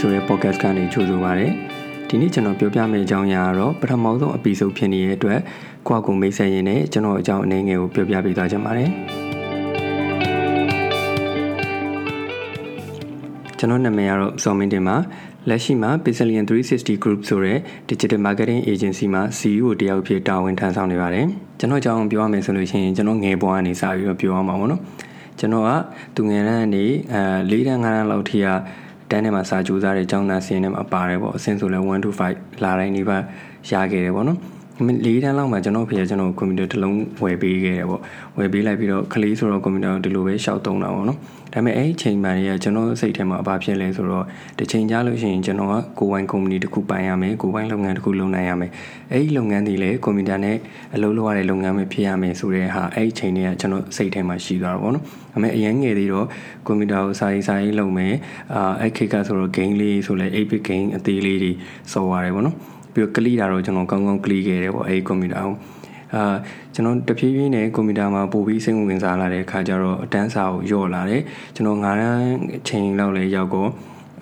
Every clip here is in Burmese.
ဆိုတဲ့ podcast ကနေကြိုဆိုပါရစေဒီနေ့ကျွန်တော်ပြောပြမယ့်အကြောင်းအရာကတော့ပထမဆုံး episode ဖြစ်နေတဲ့အတွက်ကိုယ့်အကူမိတ်ဆက်ရင်းနဲ့ကျွန်တော်အကြောင်းအနေငယ်ကိုပြောပြပေးသွားချင်ပါတယ်ကျွန်တော်နာမည်ကတော့ဇော်မင်းတင်ပါလက်ရှိမှာ Pixelian 360 Group ဆိုတဲ့ digital marketing agency မှာ CEO တယောက်ဖြစ်တာဝန်ထမ်းဆောင်နေပါတယ်ကျွန်တော်အကြောင်းပြောရမယ်ဆိုလို့ရှိရင်ကျွန်တော်ငယ်ဘဝကနေစပြီးတော့ပြောရမှာပေါ့နော်ကျွန်တော်ကသူငယ်တန်းကနေအဲ၄တန်း၅တန်းလောက်ထိက တန်းထဲမှာစာကြိုးစားတဲ့ကျောင်းသားစင်းထဲမှာပါတယ်ပေါ့အဆင့်ဆိုလဲ1 to 5လာတိုင်းဒီပါရခဲ့တယ်ပေါ့နော် လေးတန်းလောက်မှကျွန်တော်ဖေကျွန်တော်ကွန်ပျူတာတစ်လုံးဝယ်ပေးခဲ့တယ်ပေါ့ဝယ်ပေးလိုက်ပြီးတော့ကလေးဆိုတော့ကွန်ပျူတာဒီလိုပဲရှောက်သုံးတာပေါ့နော်ဒါပေမဲ့အဲ့ဒီချိန်မှတွေကကျွန်တော်စိတ်ထဲမှာအဘာဖြစ်လဲဆိုတော့တစ်ချိန်ကြာလို့ရှိရင်ကျွန်တော်ကကိုယ်ပိုင်ကုမ္ပဏီတစ်ခုပိုင်ရမယ်ကိုယ်ပိုင်လုပ်ငန်းတစ်ခုလုပ်နိုင်ရမယ်အဲ့ဒီလုပ်ငန်းတွေလည်းကွန်ပျူတာနဲ့အလုပ်လုပ်ရတဲ့လုပ်ငန်းပဲဖြစ်ရမယ်ဆိုတဲ့ဟာအဲ့ဒီချိန်တွေကကျွန်တော်စိတ်ထဲမှာရှိသွားတော့ပေါ့နော်ဒါပေမဲ့အရင်ငယ်သေးတော့ကွန်ပျူတာကိုစာရေးစာရေးလုပ်မယ်အာအဲ့ခေတ်ကဆိုတော့ game လေးဆိုလဲ8 bit game အသေးလေးတွေစော်ရတယ်ပေါ့နော် ပြီးတော့ကလိတာတော့ကျွန်တော်ကောင်းကောင်းကလိခဲ့တယ်ပေါ့အဲဒီကွန်ပျူတာကိုအာကျွန်တော်တဖြည်းဖြည်းနဲ့ကွန်ပျူတာမှာပို့ပြီးစိတ်ဝင်စားလာတဲ့အခါကျတော့အတန်းစာကိုယော့လာတယ်ကျွန်တော်9တန်းအချိန်လောက်လည်းရောက်တော့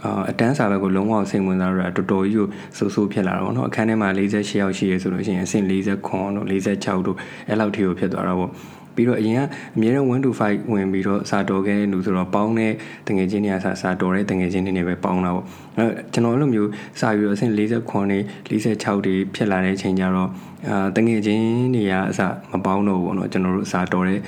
အာအတန်းစာဘက်ကိုလုံးဝစိတ်ဝင်စားရတာတော်တော်ကြီးကိုစိုးစိုးဖြစ်လာတာပေါ့နော်အခန်းထဲမှာ48ရောက်ရှိရဲဆိုလို့ရှိရင်အဆင့်49တို့46တို့အဲ့လောက်ထိကိုဖြစ်သွားတာပေါ့ ပြီးတော့အရင်ကအမြဲတမ်း1 to 5ဝင်ပြီးတော့စာတော်ခဲ့တဲ့လူဆိုတော့ပေါင်းတဲ့တငယ်ချင်းတွေကစာစာတော်တဲ့တငယ်ချင်းတွေနဲ့ပဲပေါင်းတာပေါ့အဲကျွန်တော်အဲ့လိုမျိုးစာပြီးတော့အဆင့်49နဲ့46တွေဖြစ်လာတဲ့အချိန်ကျတော့အာတငယ်ချင်းတွေကအစမပေါင်းတော့ဘူးပေါ့နော်ကျွန်တော်တို့စာတော်တဲ့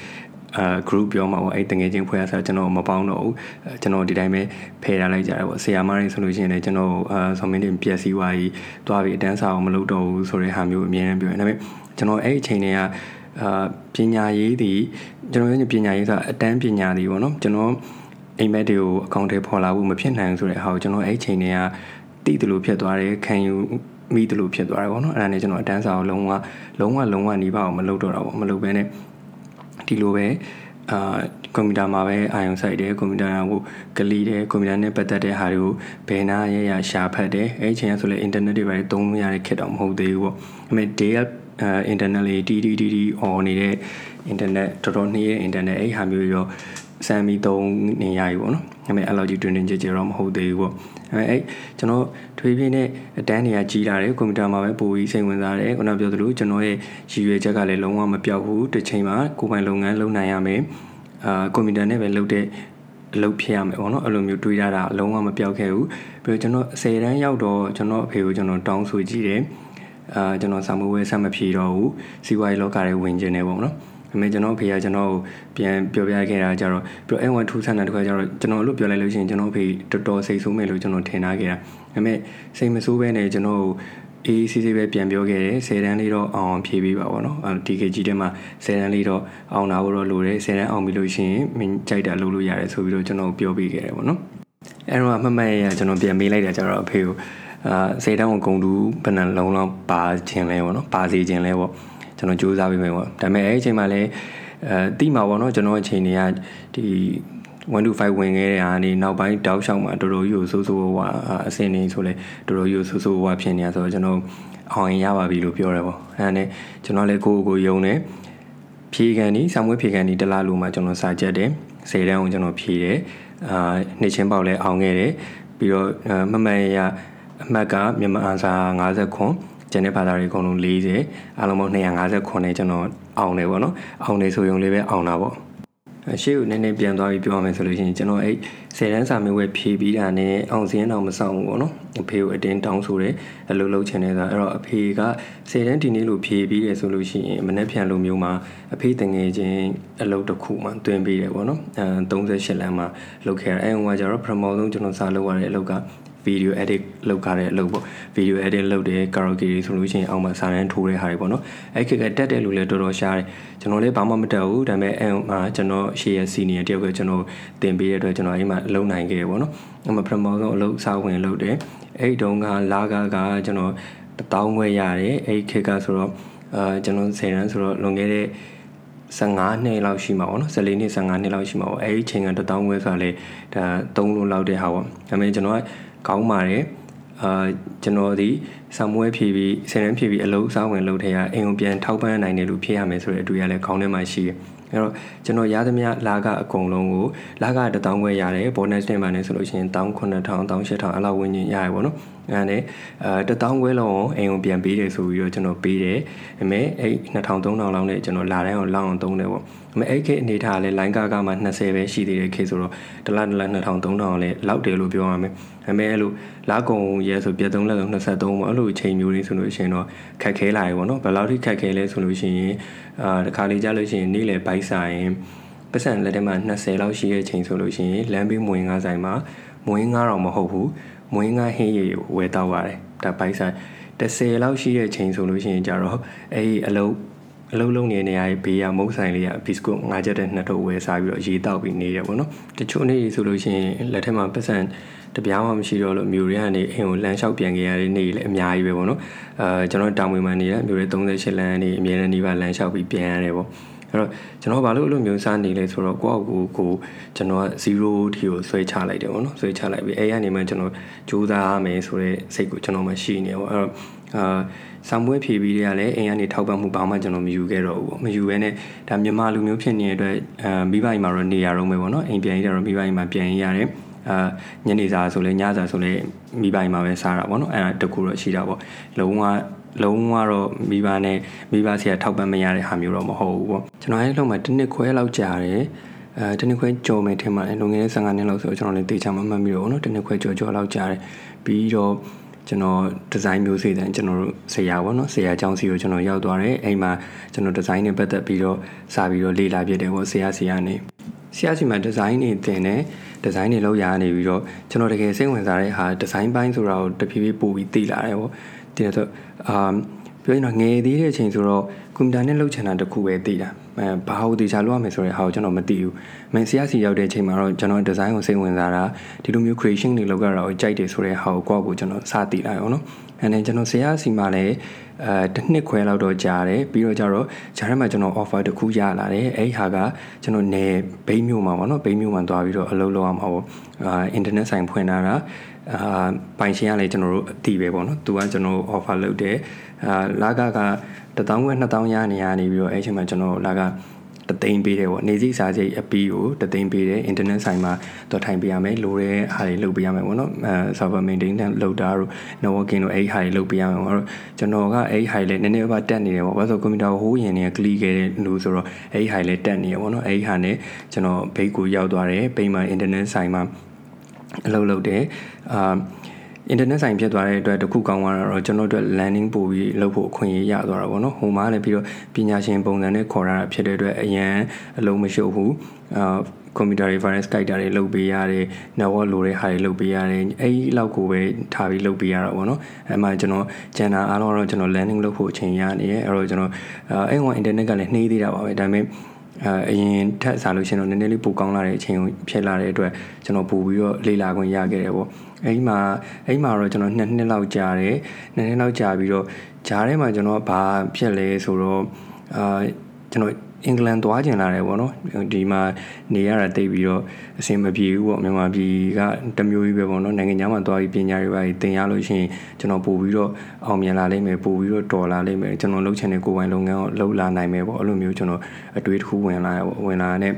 အာ group ပြောမှာပေါ့အဲ့တငယ်ချင်းဖွဲ့ရဆိုကျွန်တော်မပေါင်းတော့ဘူးကျွန်တော်ဒီတိုင်းပဲဖယ်ထားလိုက်ကြတယ်ပေါ့ဆရာမတွေဆိုလို့ရှိရင်လည်းကျွန်တော်အာဆောင်းမင်းတင်ပြက်စီးသွားပြီးတွားပြီးအတန်းစာအောင်မလုပ်တော့ဘူးဆိုတဲ့ဟာမျိုးအများကြီးပြောတယ်ဒါပေမဲ့ကျွန်တော်အဲ့အချိန်တွေက အာပညာရေးသည်ကျွန်တော်ရဲ့ပညာရေးဆိုတာအတန်းပညာသည်ပေါ့နော်ကျွန်တော်အိမ်မက်တွေကိုအကောင့်ထဲပေါ်လာဖို့မဖြစ်နိုင်ဆိုတဲ့ဟာကိုကျွန်တော်အဲ့ချိန်တွေကတိတယ်လို့ဖြစ်သွားတယ်ခံယူမိတယ်လို့ဖြစ်သွားတယ်ပေါ့နော်အဲ့ဒါနဲ့ကျွန်တော်အတန်းစာကိုလုံးဝလုံးဝလုံးဝနှီးပါအောင်မလုပ်တော့တာပေါ့မလုပ်ဘဲနဲ့ဒီလိုပဲအာကွန်ပျူတာမှာပဲအာရုံစိုက်တယ်ကွန်ပျူတာကိုကလီတယ်ကွန်ပျူတာနဲ့ပတ်သက်တဲ့ဟာတွေကိုဘယ်နာရရရှာဖတ်တယ်အဲ့ချိန်ကဆိုလေအင်တာနက်တွေပဲသုံးလို့ရတဲ့ခေတ်တော့မဟုတ်သေးဘူးပေါ့အမေ day အဲ internet လေးတီတီတီတီ on နေတဲ့ internet တော်တော်နှီးရဲ့ internet အဲ့ဟာမျိုးရောစမ်းပြီးသုံးနေရပြီပေါ့နော်။ဒါပေမဲ့အဲ့လိုကြီးတွင်တွင်ကြဲကြဲတော့မဟုတ်သေးဘူးပေါ့။အဲအဲ့ကျွန်တော်ထွေးပြင်းနဲ့အတန်းတွေကကြီးလာတယ်ကွန်ပျူတာမှာပဲပိုပြီးစိတ်ဝင်စားတယ်။ခုနပြောသလိုကျွန်တော်ရဲ့ရည်ရွယ်ချက်ကလည်းလုံးဝမပြောက်ဘူး။တစ်ချိန်မှာကိုယ်ပိုင်လုပ်ငန်းလုပ်နိုင်ရမယ်။အာကွန်ပျူတာနဲ့ပဲလုပ်တဲ့အလုပ်ဖြစ်ရမယ်ပေါ့နော်အဲ့လိုမျိုးတွေးရတာအလုံးဝမပြောက်ခဲ့ဘူးပြီးတော့ကျွန်တော်10တန်းရောက်တော့ကျွန်တော်အဖေကိုကျွန်တော်တောင်းဆိုကြည့်တယ် အာကျွန်တော်စာမွေးဝဲဆက်မဖြေတော့ဘူးစီးပွားရေးလောကတွေဝင်ကျင်နေပေါ့နော်အမေကျွန်တော်ဖေကကျွန်တော်ကိုပြန်ပြောပြခဲ့တာကြတော့ပြီးတော့ N1 2ဆန်တဲ့တခါကျတော့ကျွန်တော်အဲ့လိုပြောလိုက်လို့ရှိရင်ကျွန်တော်ဖေတော်တော်စိတ်ဆိုးမယ်လို့ကျွန်တော်ထင်ထားခဲ့တာဒါပေမဲ့စိတ်မဆိုးဘဲနဲ့ကျွန်တော်အေးစီးစီးပဲပြန်ပြောခဲ့တယ်10တန်းလေးတော့အောင်အောင်ဖြည့်ပေးပါဘောနော်ဒီ KG ထဲမှာ10တန်းလေးတော့အောင်လာဖို့တော့လိုတယ်10တန်းအောင်ပြီလို့ရှိရင်မင်းကြိုက်တာလုပ်လို့ရတယ်ဆိုပြီးတော့ကျွန်တော်ပြောပေးခဲ့တယ်ပေါ့နော်အဲ့တော့မှတ်မှတ်ရကျွန်တော်ပြန်မေးလိုက်တာကြတော့အဖေကို အာစေတန်းကိုဂုံတူဘယ်နှလုံးလောက်ပါခြင်းလဲပေါ့နော်ပါစီခြင်းလဲပေါ့ကျွန်တော်စူးစမ်းပြီးမယ်ပေါ့ဒါပေမဲ့အဲ့ဒီအချိန်မှာလည်းအဲတိမှာပေါ့နော်ကျွန်တော်အချိန်တွေကဒီ1 to 5ဝင်ခဲ့တဲ့အားနေနောက်ပိုင်းတောက်လျှောက်မှာတော်တော်ကြီးကိုစိုးစိုးဝါအဆင်နေဆိုလဲတော်တော်ကြီးကိုစိုးစိုးဝါဖြစ်နေရဆိုတော့ကျွန်တော်အောင်ရင်ရပါပြီလို့ပြောတယ်ပေါ့အဲဒါနဲ့ကျွန်တော်လည်းကိုကိုကိုယုံတယ်ဖြေကန်ဒီဆောင်းဝဲဖြေကန်ဒီတလားလို့မှကျွန်တော်စာချက်တယ်၁၀တန်းကိုကျွန်တော်ဖြေတယ်အာနှစ်ချင်းပေါက်လည်းအောင်ခဲ့တယ်ပြီးတော့မမှန်ရ အမှတ်ကမြန်မာအန်စာ50ခွန်ကျန်တဲ့ဘာသာတွေအကုန်လုံး40အားလုံးပေါင်း250ခွန်နဲ့ကျွန်တော်အောင်တယ်ပေါ့နော်အောင်တယ်ဆိုရုံလေးပဲအောင်တာပေါ့ရှေ့ကိုနည်းနည်းပြန်သွားပြီးပြောရမယ်ဆိုလို့ရှိရင်ကျွန်တော်အဲ့ဆယ်တန်းစာမျိုးပဲဖြေပြီးတာနဲ့အောင်စင်းတော့မဆောင်ဘူးပေါ့နော်အဖေကိုအတင်းတောင်းဆိုတယ်အလုပ်လုပ်ချင်တယ်ဆိုတော့အဲ့တော့အဖေကဆယ်တန်းဒီနေ့လို့ဖြေပြီးတယ်ဆိုလို့ရှိရင်မနေ့ပြန်လိုမျိုးမှာအဖေတငယ်ချင်းအလုပ်တစ်ခုမှတွင်ပြီးတယ်ပေါ့နော်အဲ38လမ်းမှာလုပ်ခဲ့တယ်အဲဟိုကကျတော့ promote ဆုံးကျွန်တော်စာလုပ်ရတဲ့အလုပ်က video edit လုပ်ကြတဲ့အလုပ်ပေါ့ video edit လုပ်တယ် karaoke တွေဆိုလို့ရှိရင်အောက်မှာစာတန်းထိုးတဲ့ဟာတွေပေါ့နော်အဲ့ခေတ်ကတက်တဲ့လူလည်းတော်တော်ရှားတယ်ကျွန်တော်လည်းဘာမှမတက်ဘူးဒါပေမဲ့အဲမှာကျွန်တော်ရှေ့ရ senior တယောက်ကကျွန်တော်တင်ပေးတဲ့အတွက်ကျွန်တော်အိမ်မှာလုံနိုင်ခဲ့ပေါ့နော်အဲ့မှာ promote ဆုံးအလုပ်စာဝင်လုပ်တယ်အဲ့တုန်းကလာကကကျွန်တော်တောင်းခွဲရတယ်အဲ့ခေတ်ကဆိုတော့အာကျွန်တော်10တန်းဆိုတော့လွန်ခဲ့တဲ့15နှစ်လောက်ရှိမှာပေါ့နော်14နှစ်15နှစ်လောက်ရှိမှာပေါ့အဲ့ဒီချိန်က1000ခွဲဆိုတာလေဒါ3လို့လောက်တဲ့ဟာပေါ့ဒါပေမဲ့ကျွန်တော်က ကောင်းပါတယ်အာကျွန်တော်ဒီဆမ်မွဲဖြည့်ပြီးဆယ်တန်းဖြည့်ပြီးအလုံးစားဝင်လုပ်ထဲကအင်ကိုပြန်ထောက်ပံ့နိုင်တယ်လို့ဖြည့်ရမယ်ဆိုတဲ့အတွေ့အကြလည်းခေါင်းထဲမှာရှိတယ်အဲ့တော့ကျွန်တော်ရသမျှလာကအကုန်လုံးကိုလာကတထောင်ခွဲရတယ် bonus တင်ပါနေဆိုလို့ရှိရင်19000 18000အဲ့လောက်ဝန်းကျင်ရတယ်ပေါ့နော်အဲ့ဒါနဲ့အဲတထောင်ခွဲလုံးအိမ်ကိုပြန်ပေးတယ်ဆိုပြီးတော့ကျွန်တော်ပေးတယ်ဒါပေမဲ့အဲ့2000 3000လောက်နဲ့ကျွန်တော်လာတိုင်းအောင်လောက်အောင်သုံးတယ်ပေါ့ဒါပေမဲ့အဲ့ခေတ်အနေထားကလည်း line ကားကမှ20ပဲရှိသေးတယ်ခေတ်ဆိုတော့ဒလဒလ2000 3000လည်းလောက်တယ်လို့ပြောရမယ်ဒါပေမဲ့အဲ့လိုလာကုန်ရဲဆိုပြတ်သုံးလက်ဆို23ပေါ့အဲ့လိုအချိန်မျိုးလေးဆိုလို့ရှိရင်တော့ခက်ခဲလာရေပေါ့နော်ဘယ်လောက်ထိခက်ခဲလဲဆိုလို့ရှိရင်အာတခါလေးကြားလို့ရှိရင်နေ့လယ်ဘိုက်ဆိုင်ပတ်စံလက်ထဲမှာ20လောက်ရှိတဲ့ချိန်ဆိုလို့ရှိရင်လမ်းဘေးမွေငါးဆိုင်မှာမွေငါးတော့မဟုတ်ဘူး မွေငါးဟင်းရည်ဝယ်တော့ရတယ်ဒါဘိုက်ဆိုင်30လောက်ရှိတဲ့ချိန်ဆိုလို့ရှိရင်ကြတော့အဲ့အလုံးအလုံးလုံးနေနေရဘေးရမုတ်ဆိုင်လေးကဘီစကွတ်ငါးချက်တဲ့နှစ်ထုပ်ဝယ်စားပြီးတော့ရေတောက်ပြီးနေတယ်ပေါ့နော်တချို့နေ့ဆိုလို့ရှိရင်လက်ထက်မှာပတ်စံတပြားမှမရှိတော့လို့မြို့တွေကနေအိမ်ကိုလမ်းလျှောက်ပြန်ခဲ့ရတဲ့နေ့လည်းအများကြီးပဲပေါ့နော်အဲကျွန်တော်တောင်ဝင်မှာနေတဲ့မြို့တွေ38လမ်းနေအမြဲတမ်းဒီပါလမ်းလျှောက်ပြီးပြန်ရတယ်ပေါ့ အဲ့တော့ကျွန်တော်ဘာလို့အဲ့လိုမျိုးစားနေလဲဆိုတော့ကိုယ့်အကူကိုကျွန်တော်က0ထိကိုဆွဲချလိုက်တယ်ပေါ့နော်ဆွဲချလိုက်ပြီးအဲ့ရနေမှကျွန်တော်ကြိုးစားရမယ်ဆိုတဲ့စိတ်ကိုကျွန်တော်မှရှိနေပေါ့အဲ့တော့အာဆံမွေးဖြေပြီးတဲ့ကလည်းအိမ်ကနေထောက်ပံ့မှုဘာမှကျွန်တော်မယူခဲ့တော့ဘူးပေါ့မယူဘဲနဲ့ဒါမြန်မာလူမျိုးဖြစ်နေတဲ့အတွက်အဲမိဘကြီးမှာတော့နေရတော့မယ်ပေါ့နော်အိမ်ပြန်ရတော့မိဘကြီးမှာပြန်ရတယ်အာညနေစာဆိုလဲညစာဆိုလဲမိဘကြီးမှာပဲစားတာပေါ့နော်အဲ့ဒါတကူတော့ရှိတာပေါ့လုံးဝ လုံးဝတော့မိဘနဲ့မိဘဆရာထောက်ပံ့မရတဲ့ဟာမျိုးတော့မဟုတ်ဘူးပေါ့ကျွန်တော်အဲ့လုံးမှာတစ်နှစ်ခွဲလောက်ကြာတယ်အဲတနစ်ခွဲကြော်မယ်ထင်ပါတယ်လုံငယ်15နှစ်လောက်ဆိုကျွန်တော်လည်းတေချာမှမှတ်မိတော့ဗောနော်တနစ်ခွဲကြော်ကြော်လောက်ကြာတယ်ပြီးတော့ကျွန်တော်ဒီဇိုင်းမျိုးစေ့တဲ့ကျွန်တော်တို့ဆရာပေါ့နော်ဆရာအကြောင်းစီကိုကျွန်တော်ရောက်သွားတယ်အိမ်မှာကျွန်တော်ဒီဇိုင်းနဲ့ပတ်သက်ပြီးတော့စာပြီးတော့လေ့လာပြတယ်ပေါ့ဆရာဆရာနေဆရာစီမှာဒီဇိုင်းတွေတင်တယ်ဒီဇိုင်းတွေလောက်ရနေပြီးတော့ကျွန်တော်တကယ်စိတ်ဝင်စားတဲ့ဟာဒီဇိုင်းပိုင်းဆိုတာကိုတဖြည်းဖြည်းပို့ပြီးသိလာတယ်ပေါ့ ဒီတော့အာပြောရင်တော့ငယ်သေးတဲ့အချိန်ဆိုတော့ကွန်ပျူတာနဲ့လုပ်ချင်တာတခုပဲသိတာအဲဘာလို့တေချာလုပ်ရမယ်ဆိုတဲ့ဟာကိုကျွန်တော်မသိဘူး။မင်းဆရာစီရောက်တဲ့အချိန်မှာတော့ကျွန်တော်ဒီဇိုင်းကိုစိတ်ဝင်စားတာဒီလိုမျိုး creation တွေလုပ်ရတာကိုကြိုက်တယ်ဆိုတဲ့ဟာကိုကိုယ့်ကိုကျွန်တော်စသိလာရောနော်။အဲနဲ့ကျွန်တော်ဆရာစီမှာလည်းအဲတစ်နှစ်ခွဲလောက်တော့ကြာတယ်ပြီးတော့ကျတော့ဂျာထဲမှာကျွန်တော် offer တစ်ခုရလာတယ်အဲ့ဟာကကျွန်တော်နေဘိန်းမျိုးမှာပေါ့နော်ဘိန်းမျိုးမှာသွားပြီးတော့အလုပ်လုပ်ရမှာပေါ့အာ internet ဆိုင်ဖွင့်လာတာ အာပိုင်ရှင်ကလည်းကျွန်တော်တို့အတီးပဲပေါ့နော်သူကကျွန်တော် offer လုပ်တယ်အာလာကက1000ခွဲ2000ရနေရနေပြီးတော့အဲ့ချိန်မှာကျွန်တော်လာကတသိန်းပေးတယ်ပေါ့နေစည်းစားစိတ်အပီးကိုတသိန်းပေးတယ် internet ဆိုင်မှာတော့ထိုင်ပေးရမယ်လိုတဲ့ဟာတွေလုပ်ပေးရမယ်ပေါ့နော်အဲ server maintain လုပ်တာတို့ networking တို့အဲ့ဟာတွေလုပ်ပေးရမယ်ပေါ့ကျွန်တော်ကအဲ့ဟာတွေလည်းနည်းနည်းပါတက်နေတယ်ပေါ့ဘာလို့ဆိုကွန်ပျူတာကိုဟိုးရင်နေ click ခဲ့တဲ့လူဆိုတော့အဲ့ဟာတွေလည်းတက်နေရပေါ့နော်အဲ့ဟာနဲ့ကျွန်တော်ဘိတ်ကိုရောက်သွားတယ်ပိတ်မှာ internet ဆိုင်မှာ အလုပ်လုပ်တယ်အာအင်တာနက်ဆိုင်ဖြစ်သွားတဲ့အတွက်တခုကောင်းသွားတော့ကျွန်တော်တို့ landing ပို့ပြီးလုပ်ဖို့အခွင့်အရေးရသွားတာပေါ့နော်ဟိုမှာလည်းပြီးတော့ပညာရှင်ပုံစံနဲ့ခေါ်ရတာဖြစ်တဲ့အတွက်အရန်အလုံးမရှုပ်ဘူးအာကွန်ပျူတာတွေ virus ကြိုက်တာတွေလုပ်ပေးရတယ် network လိုတဲ့ဟာတွေလုပ်ပေးရတယ်အဲ့ဒီလောက်ကိုပဲထားပြီးလုပ်ပေးရတာပေါ့နော်အဲ့မှာကျွန်တော်ကျန်တာအားလုံးတော့ကျွန်တော် landing လုပ်ဖို့အချိန်ရနေရအဲ့တော့ကျွန်တော်အဲ့ဟို internet ကလည်းနှေးသေးတာပါပဲဒါပေမဲ့ အဲအရင်ထက်စားလို့ရှင်တော့နည်းနည်းလေးပိုကောင်းလာတဲ့အချိန်ကိုဖြစ်လာတဲ့အတွက်ကျွန်တော်ပို့ပြီးတော့လေ့လာခွင့်ရခဲ့တယ်ပေါ့အဲဒီမှာအဲဒီမှာတော့ကျွန်တော်နှစ်နှစ်လောက်ကြာတယ်နှစ်နှစ်လောက်ကြာပြီးတော့ဂျားထဲမှာကျွန်တော်ဘာဖြစ်လဲဆိုတော့အာကျွန်တော် အင်္ဂလန်သွားကျင်လာတယ်ပေါ့နော်ဒီမှာနေရတာတိတ်ပြီးတော့အဆင်မပြေဘူးပေါ့မြန်မာပြည်ကတမျိုးကြီးပဲပေါ့နော်နိုင်ငံခြားမှာသွားပြီးပညာတွေပါသင်ရလို့ရှိရင်ကျွန်တော်ပို့ပြီးတော့အောင်မြင်လာလိမ့်မယ်ပို့ပြီးတော့တော်လာလိမ့်မယ်ကျွန်တော်လုပ်ချင်တဲ့ကိုယ်ပိုင်လုပ်ငန်းကိုလုပ်လာနိုင်မယ်ပေါ့အဲ့လိုမျိုးကျွန်တော်အတွေးတစ်ခုဝင်လာရပေါ့ဝင်လာတဲ့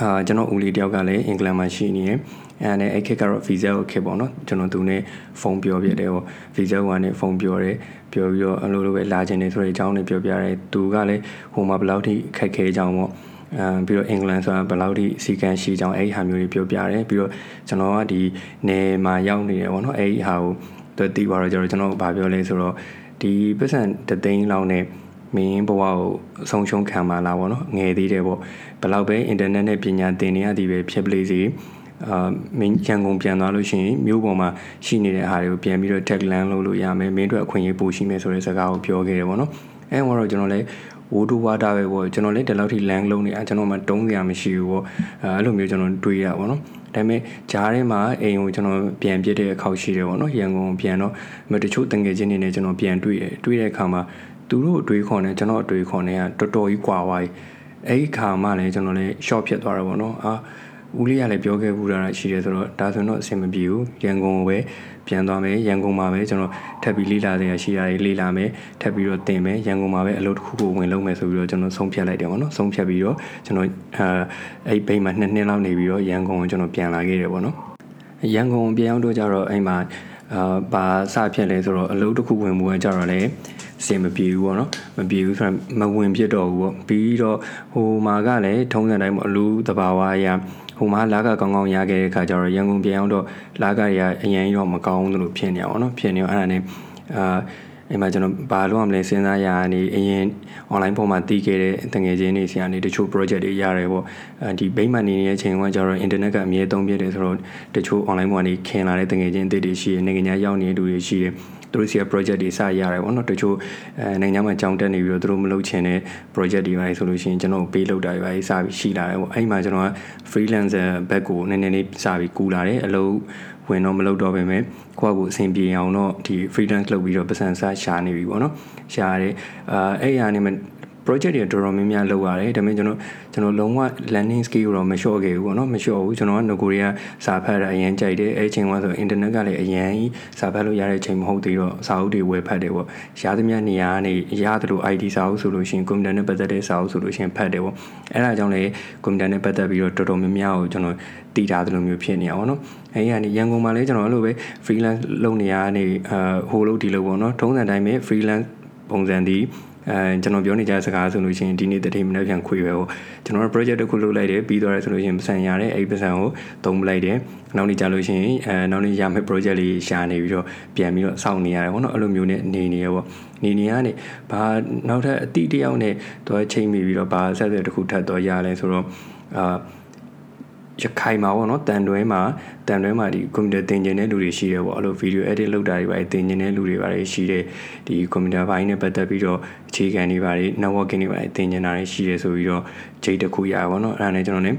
အာကျွန်တော်ဦးလေးတယောက်ကလည်းအင်္ဂလန်မှာရှိနေတယ် အဲနဲ့အဲ့ခက်ကတော့ visa ကိုခက်ပေါ့နော်ကျွန်တော်သူနဲ့ဖုန်းပြောပြတယ်ပေါ့ visa ကနေဖုန်းပြောတယ်ပြောပြီးတော့အလိုလိုပဲလာခြင်းနေဆိုတဲ့အကြောင်းတွေပြောပြတယ်သူကလည်းဟိုမှာဘယ်လောက်ထိခက်ခဲကြောင်းပေါ့အဲပြီးတော့အင်္ဂလန်ဆိုတာဘယ်လောက်ထိစီကံရှိကြောင်းအဲ့ဒီဟာမျိုးတွေပြောပြတယ်ပြီးတော့ကျွန်တော်ကဒီနယ်မှာရောက်နေတယ်ပေါ့နော်အဲ့ဒီဟာကိုသူသိပါတော့ကျွန်တော်ကျွန်တော်ဗာပြောလဲဆိုတော့ဒီပတ်စံတသိန်းလောက်နဲ့မင်းဘဝကိုအဆုံးရှုံးခံပါလားဗောနော်ငယ်သေးတယ်ပေါ့ဘယ်လောက်ပဲအင်တာနက်နဲ့ပညာသင်နေရသည်ပဲဖြစ်ပလေစီ အာမင်းရန်ကုန်ပြန်သွားလို့ရှိရင်မြို့ပေါ်မှာရှိနေတဲ့အားတွေကိုပြန်ပြီးတော့ tag land လုပ်လို့ရမယ်မင်းတို့အခွင့်အရေးပိုရှိမယ်ဆိုတဲ့စကားကိုပြောခဲ့တယ်ပေါ့နော်အဲတော့ကျွန်တော်လည်းဝိုးတူဝါတာပဲပေါ့ကျွန်တော်လည်းဒီလောက်ထိ land လုံးနေတာကျွန်တော်မှတုံးစရာမရှိဘူးပေါ့အဲလိုမျိုးကျွန်တော်တွေးရပါပေါ့နော်ဒါပေမဲ့ဂျားထဲမှာအိမ်ကိုကျွန်တော်ပြန်ပြစ်တဲ့အခါရှိတယ်ပေါ့နော်ရန်ကုန်ပြန်တော့မတချို့တငယ်ချင်းတွေနဲ့ကျွန်တော်ပြန်တွေ့တယ်တွေ့တဲ့အခါမှာသူတို့အတွေးခေါ်နေကျွန်တော်အတွေးခေါ်နေကတော်တော်ကြီးကွာသွားပြီအဲ့ဒီခါမှလည်းကျွန်တော်လည်း short ဖြစ်သွားတာပေါ့နော်အာ ဦးလေးကလည်းပြောခဲ့ဘူးတာရှိတယ်ဆိုတော့ဒါဆိုတော့အဆင်မပြေဘူးရန်ကုန်ကိုပဲပြန်သွားမယ်ရန်ကုန်မှာပဲကျွန်တော်ထပ်ပြီးလေ့လာနေရရှိရတယ်လေ့လာမယ်ထပ်ပြီးတော့သင်မယ်ရန်ကုန်မှာပဲအလုပ်တစ်ခုကိုဝင်လုပ်မယ်ဆိုပြီးတော့ကျွန်တော်ဆုံးဖြတ်လိုက်တယ်ပေါ့နော်ဆုံးဖြတ်ပြီးတော့ကျွန်တော်အဲအဲ့ဘိတ်မှာနှစ်နှစ်လောက်နေပြီးတော့ရန်ကုန်ကိုကျွန်တော်ပြန်လာခဲ့တယ်ပေါ့နော်ရန်ကုန်ပြန်ရောက်တော့ကြတော့အဲ့မှာအာဘာစဖြစ်လဲဆိုတော့အလုပ်တစ်ခုဝင်မှုကကြတော့လေစင်မပြေဘူးပေါ့နော်မပြေဘူးဆိုတော့မဝင်ဖြစ်တော့ဘူးပေါ့ပြီးတော့ဟိုမှာကလည်းထုံးစံတိုင်းပေါ့အလူတဘာဝအရာ ဟိုမှာလာကကောင်းကောင်းရခဲ့တဲ့ခါကျတော့ရန်ကုန်ပြန်ရောက်တော့လာကရအရင်တော့မကောင်းဘူးလို့ဖြစ်နေအောင်နော်ဖြစ်နေအောင်အဲ့ဒါနဲ့အာအဲ့မှာကျွန်တော်ဘာလို့ရမလဲစဉ်းစားရနေအရင် online ပေါ်မှာတည်ခဲ့တဲ့တငယ်ချင်းတွေဆီကနေတချို့ project တွေရတယ်ပေါ့အဲဒီဘိမှန်နေနေတဲ့အချိန်ကကျတော့ internet ကအမြဲသုံးပြတယ်ဆိုတော့တချို့ online ပေါ်ကနေခင်လာတဲ့တငယ်ချင်းအသစ်တွေရှိတယ်နိုင်ငံခြားရောက်နေတဲ့လူတွေရှိတယ် သူတို့စီက project တွေစရတယ်ပေါ့နော်တချို့အဲနိုင်ငံမှာကြောင်းတက်နေပြီးတော့သူတို့မလုပ်ချင်တဲ့ project တွေပါဆိုလို့ရှိရင်ကျွန်တော်ပေးလုပ်တာတွေပါစပြီးရှိလာတယ်ပေါ့အဲ့ဒီမှာကျွန်တော်က freelancer back ကိုနည်းနည်းလေးစပြီးကူလာတယ်အလုပ်ဝင်တော့မလုပ်တော့ပဲမဲ့ကိုယ့်ကိုအဆင်ပြေအောင်တော့ဒီ freelance လုပ်ပြီးတော့ပတ်စံစားရှာနေပြီပေါ့နော်ရှာရတယ်အာအဲ့ရနေမှာ project တွေတော်တော်များများလုပ်ရတယ်ဒါပေမဲ့ကျွန်တော်ကျွန်တော်လုံးဝ landing skill တော့မလျှော့ခဲ့ဘူးပေါ့နော်မလျှော့ဘူးကျွန်တော်ကငကိုရီးယားစာဖတ်တာအရင်ကြိုက်တယ်အဲ့ချိန်ကဆို internet ကလည်းအရင်စာဖတ်လို့ရတဲ့ချိန်မဟုတ်သေးတော့စာအုပ်တွေဝယ်ဖတ်တယ်ပေါ့ရသမျှနေရာကနေရတယ်လို့ ID စာအုပ်ဆိုလို့ရှိရင် computer နဲ့ပတ်သက်တဲ့စာအုပ်ဆိုလို့ရှိရင်ဖတ်တယ်ပေါ့အဲ့ဒါကြောင့်လေ computer နဲ့ပတ်သက်ပြီးတော့တော်တော်များများကိုကျွန်တော်တည်ထားသလိုမျိုးဖြစ်နေအောင်နော်အဲ့ဒီကနေရန်ကုန်မှာလည်းကျွန်တော်အဲ့လိုပဲ freelance လုပ်နေရနေအာဟိုလို့ဒီလိုပေါ့နော်ထုံးစံတိုင်းပဲ freelance ပုံစံဒီ အဲကျွန်တော်ပြောနေကြစကားဆိုလို့ရှိရင်ဒီနေ့တတိမနေ့ပြန်ခွေပဲဟိုကျွန်တော် project တစ်ခုလုပ်လိုက်တယ်ပြီးသွားတယ်ဆိုလို့ရှိရင်ပတ်စံရတယ်အဲ့ဒီပတ်စံကိုသုံးပလိုက်တယ်နောက်နေ့ကြာလို့ရှိရင်အဲနောက်နေ့ရမယ့် project လေးရှာနေပြီးတော့ပြန်ပြီးတော့စောင့်နေရတယ်ပေါ့နော်အဲ့လိုမျိုးနဲ့နေနေရပေါ့နေနေရနေဘာနောက်ထပ်အတိတယောက်နဲ့တော့ချိန်မိပြီးတော့ဘာဆက်ဆက်တစ်ခုထပ်တော့ရလဲဆိုတော့အာ ရခိုင်မှာပေါ့နော်တန်တွဲမှာတန်တွဲမှာဒီကွန်ပျူတာသင်ကျင်တဲ့လူတွေရှိတယ်ပေါ့အဲ့လိုဗီဒီယို edit လုပ်တာတွေပါသင်ကျင်တဲ့လူတွေပါရှိတယ်ဒီကွန်ပျူတာဘိုင်းနဲ့ပတ်သက်ပြီးတော့အခြေခံတွေပါ networking တွေပါသင်ကျင်တာတွေရှိတယ်ဆိုပြီးတော့ဂျိတ်တစ်ခုရပါပေါ့နော်အဲ့ဒါနဲ့ကျွန်တော် ਨੇ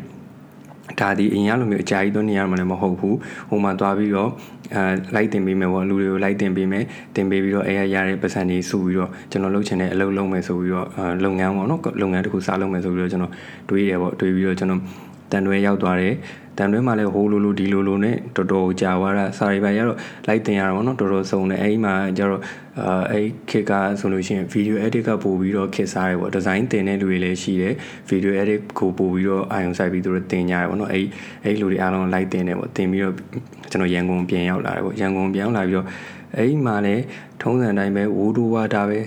ဒါဒီအရင်ကလိုမျိုးအကြာကြီးသွင်းနေရမှာလည်းမဟုတ်ဘူးဟိုမှာသွားပြီးတော့အဲလိုက်တင်ပေးမယ်ပေါ့လူတွေကိုလိုက်တင်ပေးမယ်တင်ပေးပြီးတော့အဲရရတဲ့ပတ်စံတွေစုပြီးတော့ကျွန်တော်လုပ်ချင်တဲ့အလုပ်လုပ်မယ်ဆိုပြီးတော့လုပ်ငန်းပေါ့နော်လုပ်ငန်းတစ်ခုစလုပ်မယ်ဆိုပြီးတော့ကျွန်တော်တွေးတယ်ပေါ့တွေးပြီးတော့ကျွန်တော် တန်တွဲရောက်သွားတယ်တန်တွဲမှာလည်းဟိုလိုလိုဒီလိုလိုနဲ့တော်တော်ကြာသွားတာစာရီပိုင်ရတော့လိုက်တင်ရတာပေါ့နော်တော်တော်စုံတယ်အဲဒီမှာကျတော့အာအဲခက်ကဆိုလို့ရှိရင် video edit ကပို့ပြီးတော့ခက်စားတယ်ပေါ့ဒီဇိုင်းတင်တဲ့လူတွေလည်းရှိတယ် video edit ကိုပို့ပြီးတော့အာရုံစိုက်ပြီးသူတို့တင်ကြတယ်ပေါ့နော်အဲအဲလူတွေအားလုံးလိုက်တင်တယ်ပေါ့တင်ပြီးတော့ကျွန်တော်ရန်ကုန်ပြန်ရောက်လာတယ်ပေါ့ရန်ကုန်ပြန်ရောက်လာပြီးတော့ အဲ့ဒီမှာလည်းထုံးစံတိုင်းပဲဝူဒူဝါတာပဲ